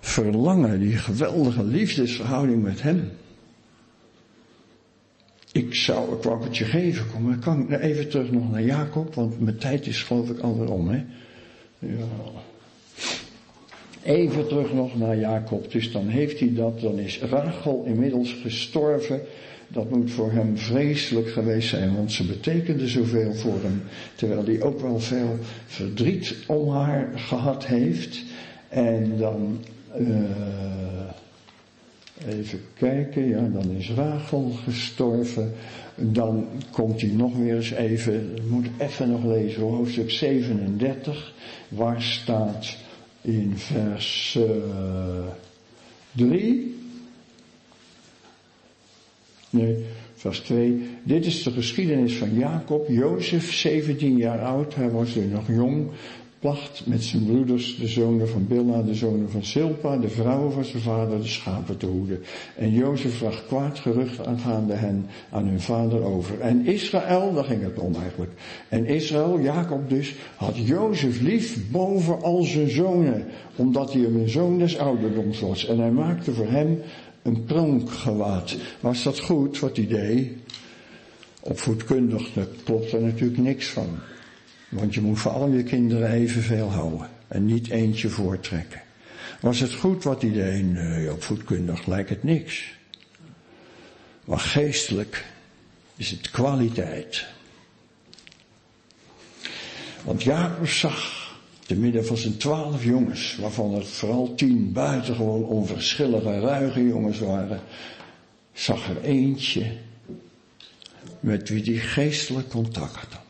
verlangen, die geweldige liefdesverhouding met Hem. Ik zou, ik wou het je geven, kom, maar kan ik even terug nog naar Jacob, want mijn tijd is geloof ik alweer om, hè. Ja. Even terug nog naar Jacob. Dus dan heeft hij dat, dan is Rachel inmiddels gestorven. Dat moet voor hem vreselijk geweest zijn, want ze betekende zoveel voor hem. Terwijl hij ook wel veel verdriet om haar gehad heeft. En dan, even kijken, ja, dan is Rachel gestorven. Dan komt hij nog weer eens even, moet even nog lezen, hoofdstuk 37, waar staat in vers uh, eh, 3. Nee, vers 2. Dit is de geschiedenis van Jacob, Jozef, 17 jaar oud. Hij was nu nog jong placht met zijn broeders, de zonen van Bilha, de zonen van Silpa, de vrouwen van zijn vader, de schapen te hoeden. En Jozef bracht kwaad gerucht aangaande hen aan hun vader over. En Israël, daar ging het om eigenlijk. En Israël, Jacob dus, had Jozef lief boven al zijn zonen, omdat hij een zoon des ouderdoms was. En hij maakte voor hem een pronkgewaad. Was dat goed wat hij deed? Opvoedkundig, klopt er natuurlijk niks van. Want je moet voor al je kinderen evenveel houden. En niet eentje voortrekken. Was het goed wat hij? Nee, op voetkundig lijkt het niks. Maar geestelijk is het kwaliteit. Want Jacob zag, te midden van zijn twaalf jongens, waarvan er vooral tien buitengewoon onverschillige, ruige jongens waren, zag er eentje met wie hij geestelijk contact had.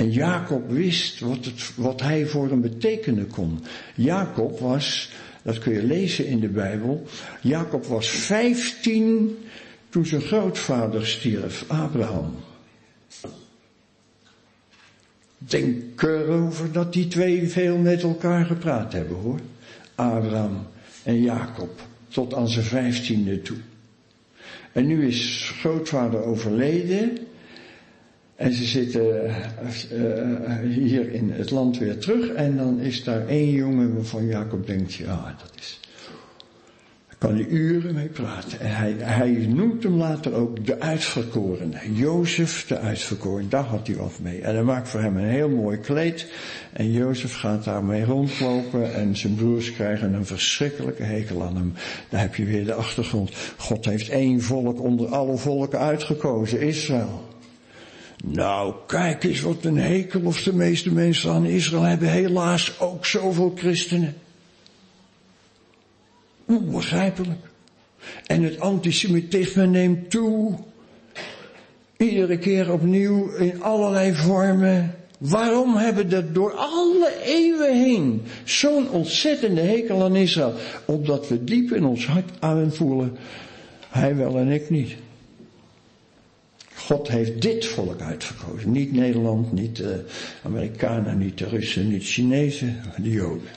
En Jacob wist wat, het, wat hij voor hem betekenen kon. Jacob was, dat kun je lezen in de Bijbel, Jacob was vijftien toen zijn grootvader stierf, Abraham. Denk erover dat die twee veel met elkaar gepraat hebben hoor. Abraham en Jacob, tot aan zijn vijftiende toe. En nu is grootvader overleden en ze zitten uh, hier in het land weer terug en dan is daar één jongen waarvan Jacob denkt, ja, dat is, daar kan hij uren mee praten. En hij, hij noemt hem later ook de uitverkoren. Jozef de uitverkoren, daar had hij wat mee. En hij maakt voor hem een heel mooi kleed. En Jozef gaat daarmee rondlopen en zijn broers krijgen een verschrikkelijke hekel aan hem. Daar heb je weer de achtergrond. God heeft één volk onder alle volken uitgekozen, Israël. Nou, kijk eens wat een hekel of de meeste mensen aan Israël hebben. Helaas ook zoveel christenen. Onbegrijpelijk. En het antisemitisme neemt toe. Iedere keer opnieuw in allerlei vormen. Waarom hebben we door alle eeuwen heen zo'n ontzettende hekel aan Israël? Omdat we diep in ons hart aan voelen, hij wel en ik niet. God heeft dit volk uitgekozen. Niet Nederland, niet de Amerikanen, niet de Russen, niet de Chinezen, de Joden.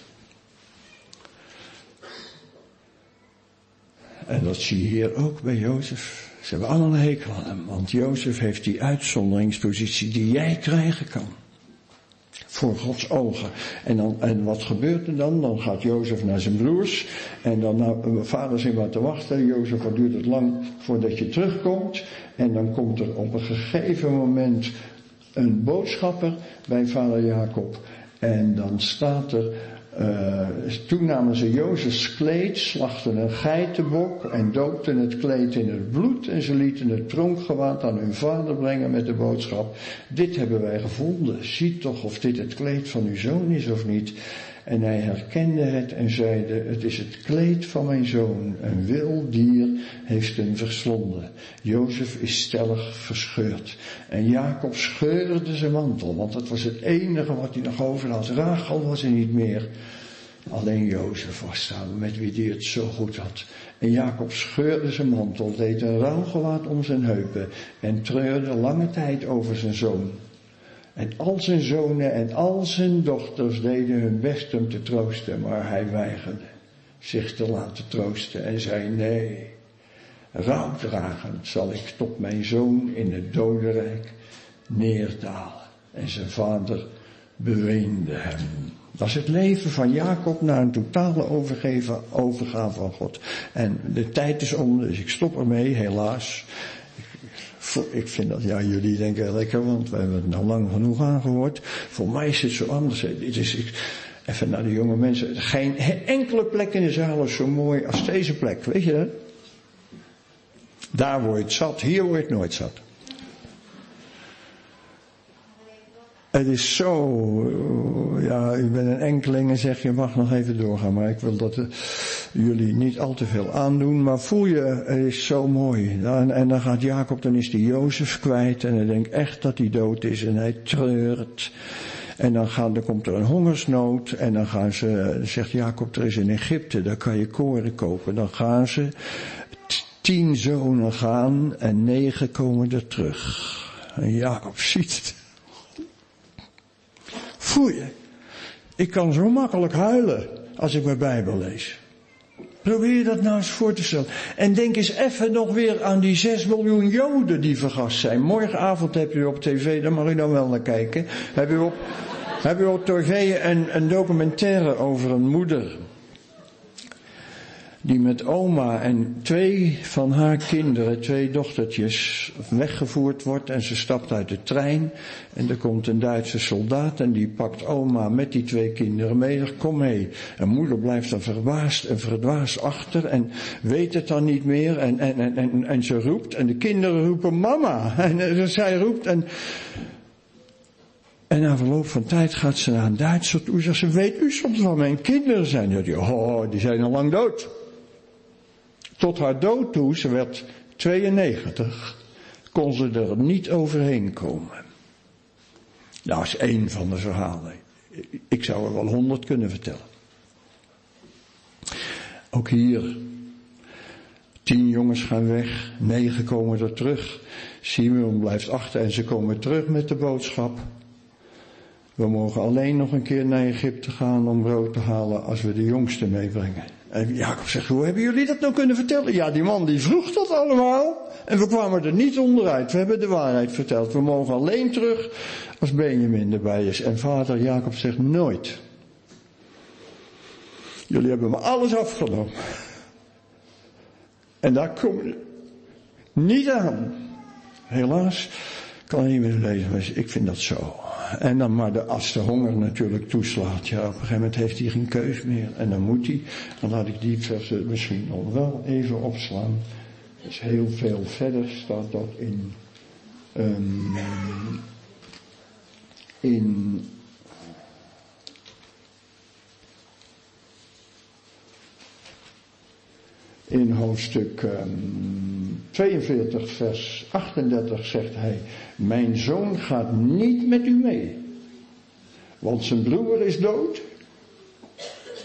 En dat zie je hier ook bij Jozef. Ze hebben allemaal hekel aan hem, want Jozef heeft die uitzonderingspositie die jij krijgen kan voor Gods ogen. En, dan, en wat gebeurt er dan? Dan gaat Jozef naar zijn broers. En dan nou, vader zit wat te wachten. Jozef, wat duurt het lang voordat je terugkomt? En dan komt er op een gegeven moment een boodschapper bij vader Jacob. En dan staat er, uh, toen namen ze Jozefs kleed, slachten een geitenbok en doopten het kleed in het bloed en ze lieten het pronkgewaad aan hun vader brengen met de boodschap, dit hebben wij gevonden, zie toch of dit het kleed van uw zoon is of niet. En hij herkende het en zeide, het is het kleed van mijn zoon. Een wild dier heeft hem verslonden. Jozef is stellig verscheurd. En Jacob scheurde zijn mantel, want dat was het enige wat hij nog over had. Rachel was er niet meer. Alleen Jozef was daar met wie hij het zo goed had. En Jacob scheurde zijn mantel, deed een rouwgewaad om zijn heupen en treurde lange tijd over zijn zoon. En al zijn zonen en al zijn dochters deden hun best hem te troosten, maar hij weigerde zich te laten troosten en zei nee, rouwdragend zal ik tot mijn zoon in het dodenrijk neerdalen. En zijn vader beweende hem. Dat is het leven van Jacob naar een totale overgave aan God. En de tijd is om, dus ik stop ermee, helaas. Ik vind dat, ja, jullie denken lekker, want we hebben het nou lang genoeg aangehoord. Voor mij is het zo anders. Dit is, ik, even naar de jonge mensen. Geen enkele plek in de zaal is zo mooi als deze plek, weet je dat? Daar word je het zat, hier word je het nooit zat. Het is zo, ja, u bent een enkeling en zeg je mag nog even doorgaan, maar ik wil dat uh, jullie niet al te veel aandoen, maar voel je, het is zo mooi. En, en dan gaat Jacob, dan is die Jozef kwijt en hij denkt echt dat hij dood is en hij treurt. En dan, gaan, dan komt er een hongersnood en dan gaan ze, zegt Jacob, er is in Egypte, daar kan je koren kopen. Dan gaan ze, tien zonen gaan en negen komen er terug. En Jacob ziet het. Je? Ik kan zo makkelijk huilen als ik mijn Bijbel lees. Probeer je dat nou eens voor te stellen. En denk eens even nog weer aan die 6 miljoen Joden die vergast zijn. Morgenavond heb je op tv, daar mag u dan wel naar kijken. Heb je op, heb je op tv een, een documentaire over een moeder die met oma en twee van haar kinderen, twee dochtertjes, weggevoerd wordt en ze stapt uit de trein en er komt een Duitse soldaat en die pakt oma met die twee kinderen mee, zegt kom mee. En moeder blijft dan verbaasd en verdwaasd achter en weet het dan niet meer en, en, en, en, en ze roept en de kinderen roepen mama en zij roept en en na verloop van tijd gaat ze naar een Duitser toe. Zegt ze, weet u soms waar mijn kinderen zijn? Die, oh, die zijn al lang dood. Tot haar dood toe, ze werd 92, kon ze er niet overheen komen. Nou, dat is één van de verhalen. Ik zou er wel honderd kunnen vertellen. Ook hier. Tien jongens gaan weg, negen komen er terug. Simon blijft achter en ze komen terug met de boodschap. We mogen alleen nog een keer naar Egypte gaan om brood te halen als we de jongste meebrengen. En Jacob zegt, hoe hebben jullie dat nou kunnen vertellen? Ja, die man die vroeg dat allemaal. En we kwamen er niet onderuit. We hebben de waarheid verteld. We mogen alleen terug als Benjamin erbij is. En vader Jacob zegt, nooit. Jullie hebben me alles afgenomen. En daar kom je niet aan. Helaas kan niet meer lezen, maar ik vind dat zo. En dan maar de, als de honger natuurlijk toeslaat, ja, op een gegeven moment heeft hij geen keus meer. En dan moet hij, dan laat ik die versen misschien nog wel even opslaan. Dus heel veel verder staat dat in, um, in in hoofdstuk um, 42, vers 38 zegt hij, mijn zoon gaat niet met u mee, want zijn broer is dood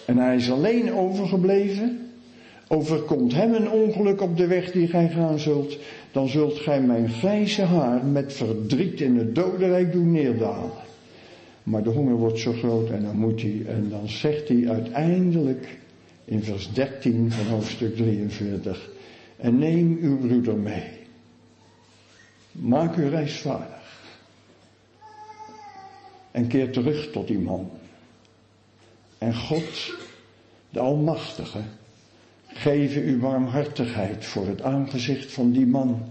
en hij is alleen overgebleven. Overkomt hem een ongeluk op de weg die gij gaan zult, dan zult gij mijn grijze haar met verdriet in het dodenrijk doen neerdalen. Maar de honger wordt zo groot en dan moet hij, en dan zegt hij uiteindelijk in vers 13 van hoofdstuk 43, en neem uw broeder mee. Maak u reisvaardig. En keer terug tot die man. En God, de Almachtige, geven u warmhartigheid voor het aangezicht van die man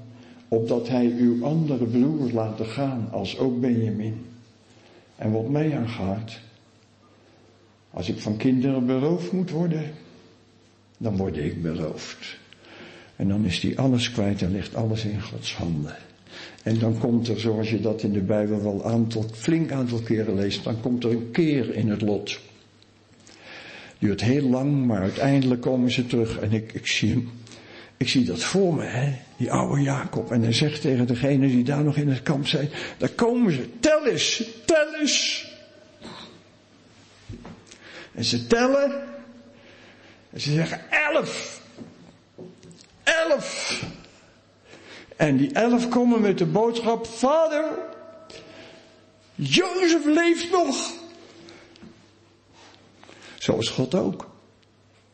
opdat hij uw andere broer laten gaan, als ook Benjamin. En wat mij aangaat, als ik van kinderen beroofd moet worden, dan word ik beroofd. En dan is die alles kwijt en ligt alles in Gods handen. En dan komt er, zoals je dat in de Bijbel wel aantal, flink aantal keren leest, dan komt er een keer in het lot. Duurt heel lang, maar uiteindelijk komen ze terug en ik, ik zie hem. Ik zie dat voor me, hè? die oude Jacob. En hij zegt tegen degene die daar nog in het kamp zijn, daar komen ze, tel eens, tel eens. En ze tellen. Ze zeggen elf. Elf. En die elf komen met de boodschap, vader, Jozef leeft nog. Zo is God ook.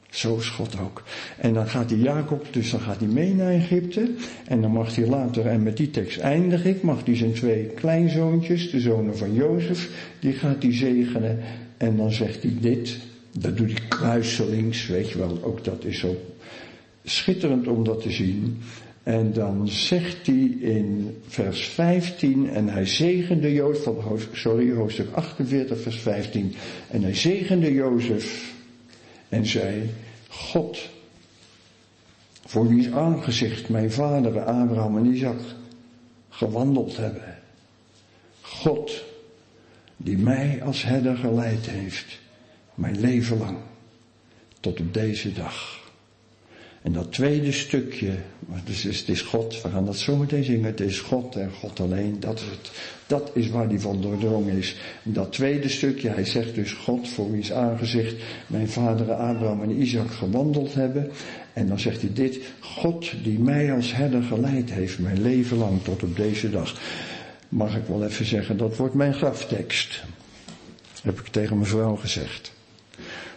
Zo is God ook. En dan gaat die Jacob, dus dan gaat hij mee naar Egypte. En dan mag hij later, en met die tekst eindig ik, mag hij zijn twee kleinzoontjes, de zonen van Jozef, die gaat hij zegenen. En dan zegt hij dit, dat doet hij kruiselings, weet je wel, ook dat is zo schitterend om dat te zien. En dan zegt hij in vers 15, en hij zegende Jozef, sorry, hoofdstuk 48, vers 15. En hij zegende Jozef en zei, God, voor wiens aangezicht mijn vaderen Abraham en Isaac gewandeld hebben. God, die mij als herder geleid heeft, mijn leven lang, tot op deze dag. En dat tweede stukje, dus het is God, we gaan dat zo meteen zingen, het is God en God alleen, dat is, het, dat is waar die van doordrongen is. En dat tweede stukje, hij zegt dus God voor wiens aangezicht mijn vaderen Abraham en Isaac gewandeld hebben. En dan zegt hij dit, God die mij als herder geleid heeft mijn leven lang tot op deze dag. Mag ik wel even zeggen, dat wordt mijn graftekst. Heb ik tegen mijn vrouw gezegd.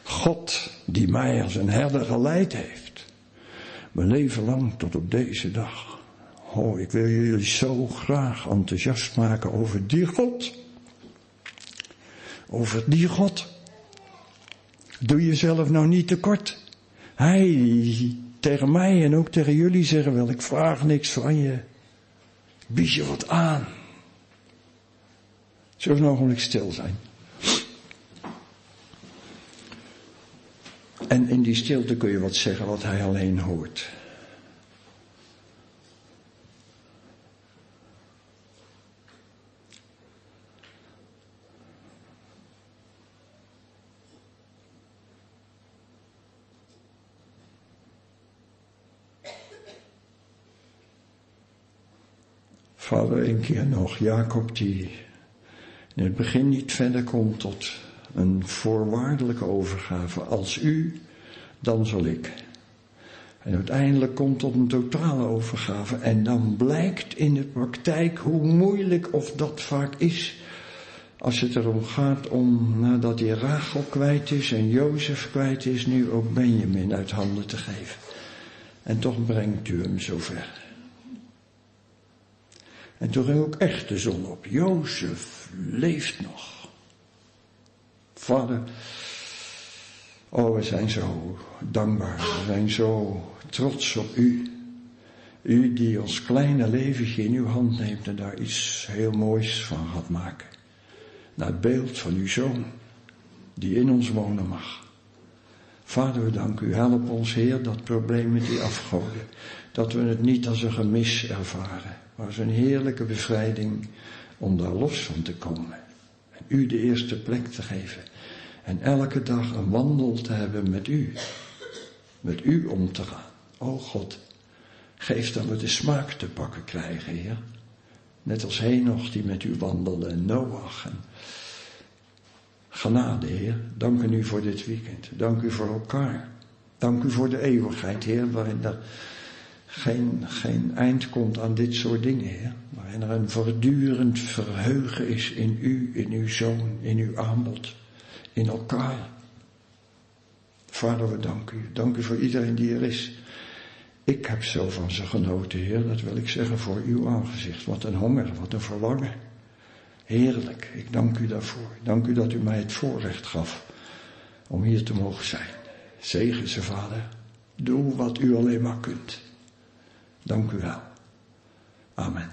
God die mij als een herder geleid heeft mijn leven lang tot op deze dag. Oh, ik wil jullie zo graag enthousiast maken over die God. Over die God. Doe jezelf nou niet tekort. Hij tegen mij en ook tegen jullie zeggen wel, ik vraag niks van je. Bied je wat aan. Zullen we een ogenblik stil zijn? En in die stilte kun je wat zeggen wat hij alleen hoort. Vader, een keer nog, Jacob die in het begin niet verder komt tot een voorwaardelijke overgave. Als u, dan zal ik. En uiteindelijk komt tot een totale overgave. En dan blijkt in de praktijk hoe moeilijk of dat vaak is. Als het erom gaat om, nadat hij Rachel kwijt is en Jozef kwijt is, nu ook Benjamin uit handen te geven. En toch brengt u hem zover. En toen ging ook echt de zon op. Jozef leeft nog. Vader, oh we zijn zo dankbaar, we zijn zo trots op u. U die ons kleine leventje in uw hand neemt en daar iets heel moois van gaat maken. Naar het beeld van uw zoon, die in ons wonen mag. Vader, we danken u. Help ons, Heer, dat probleem met die afgoden. Dat we het niet als een gemis ervaren, maar als een heerlijke bevrijding om daar los van te komen. En u de eerste plek te geven. En elke dag een wandel te hebben met u. Met u om te gaan. O God, geef dat we de smaak te pakken krijgen, Heer. Net als Henoch die met u wandelde en Noach. En genade, Heer. Dank u voor dit weekend. Dank u voor elkaar. Dank u voor de eeuwigheid, Heer, waarin er geen, geen eind komt aan dit soort dingen, Heer. Waarin er een voortdurend verheugen is in u, in uw zoon, in uw aanbod in elkaar. Vader, we danken u. Dank u voor iedereen die er is. Ik heb zo van ze genoten, Heer. Dat wil ik zeggen voor uw aangezicht. Wat een honger, wat een verlangen. Heerlijk. Ik dank u daarvoor. Dank u dat u mij het voorrecht gaf om hier te mogen zijn. Zegen ze, Vader. Doe wat u alleen maar kunt. Dank u wel. Amen.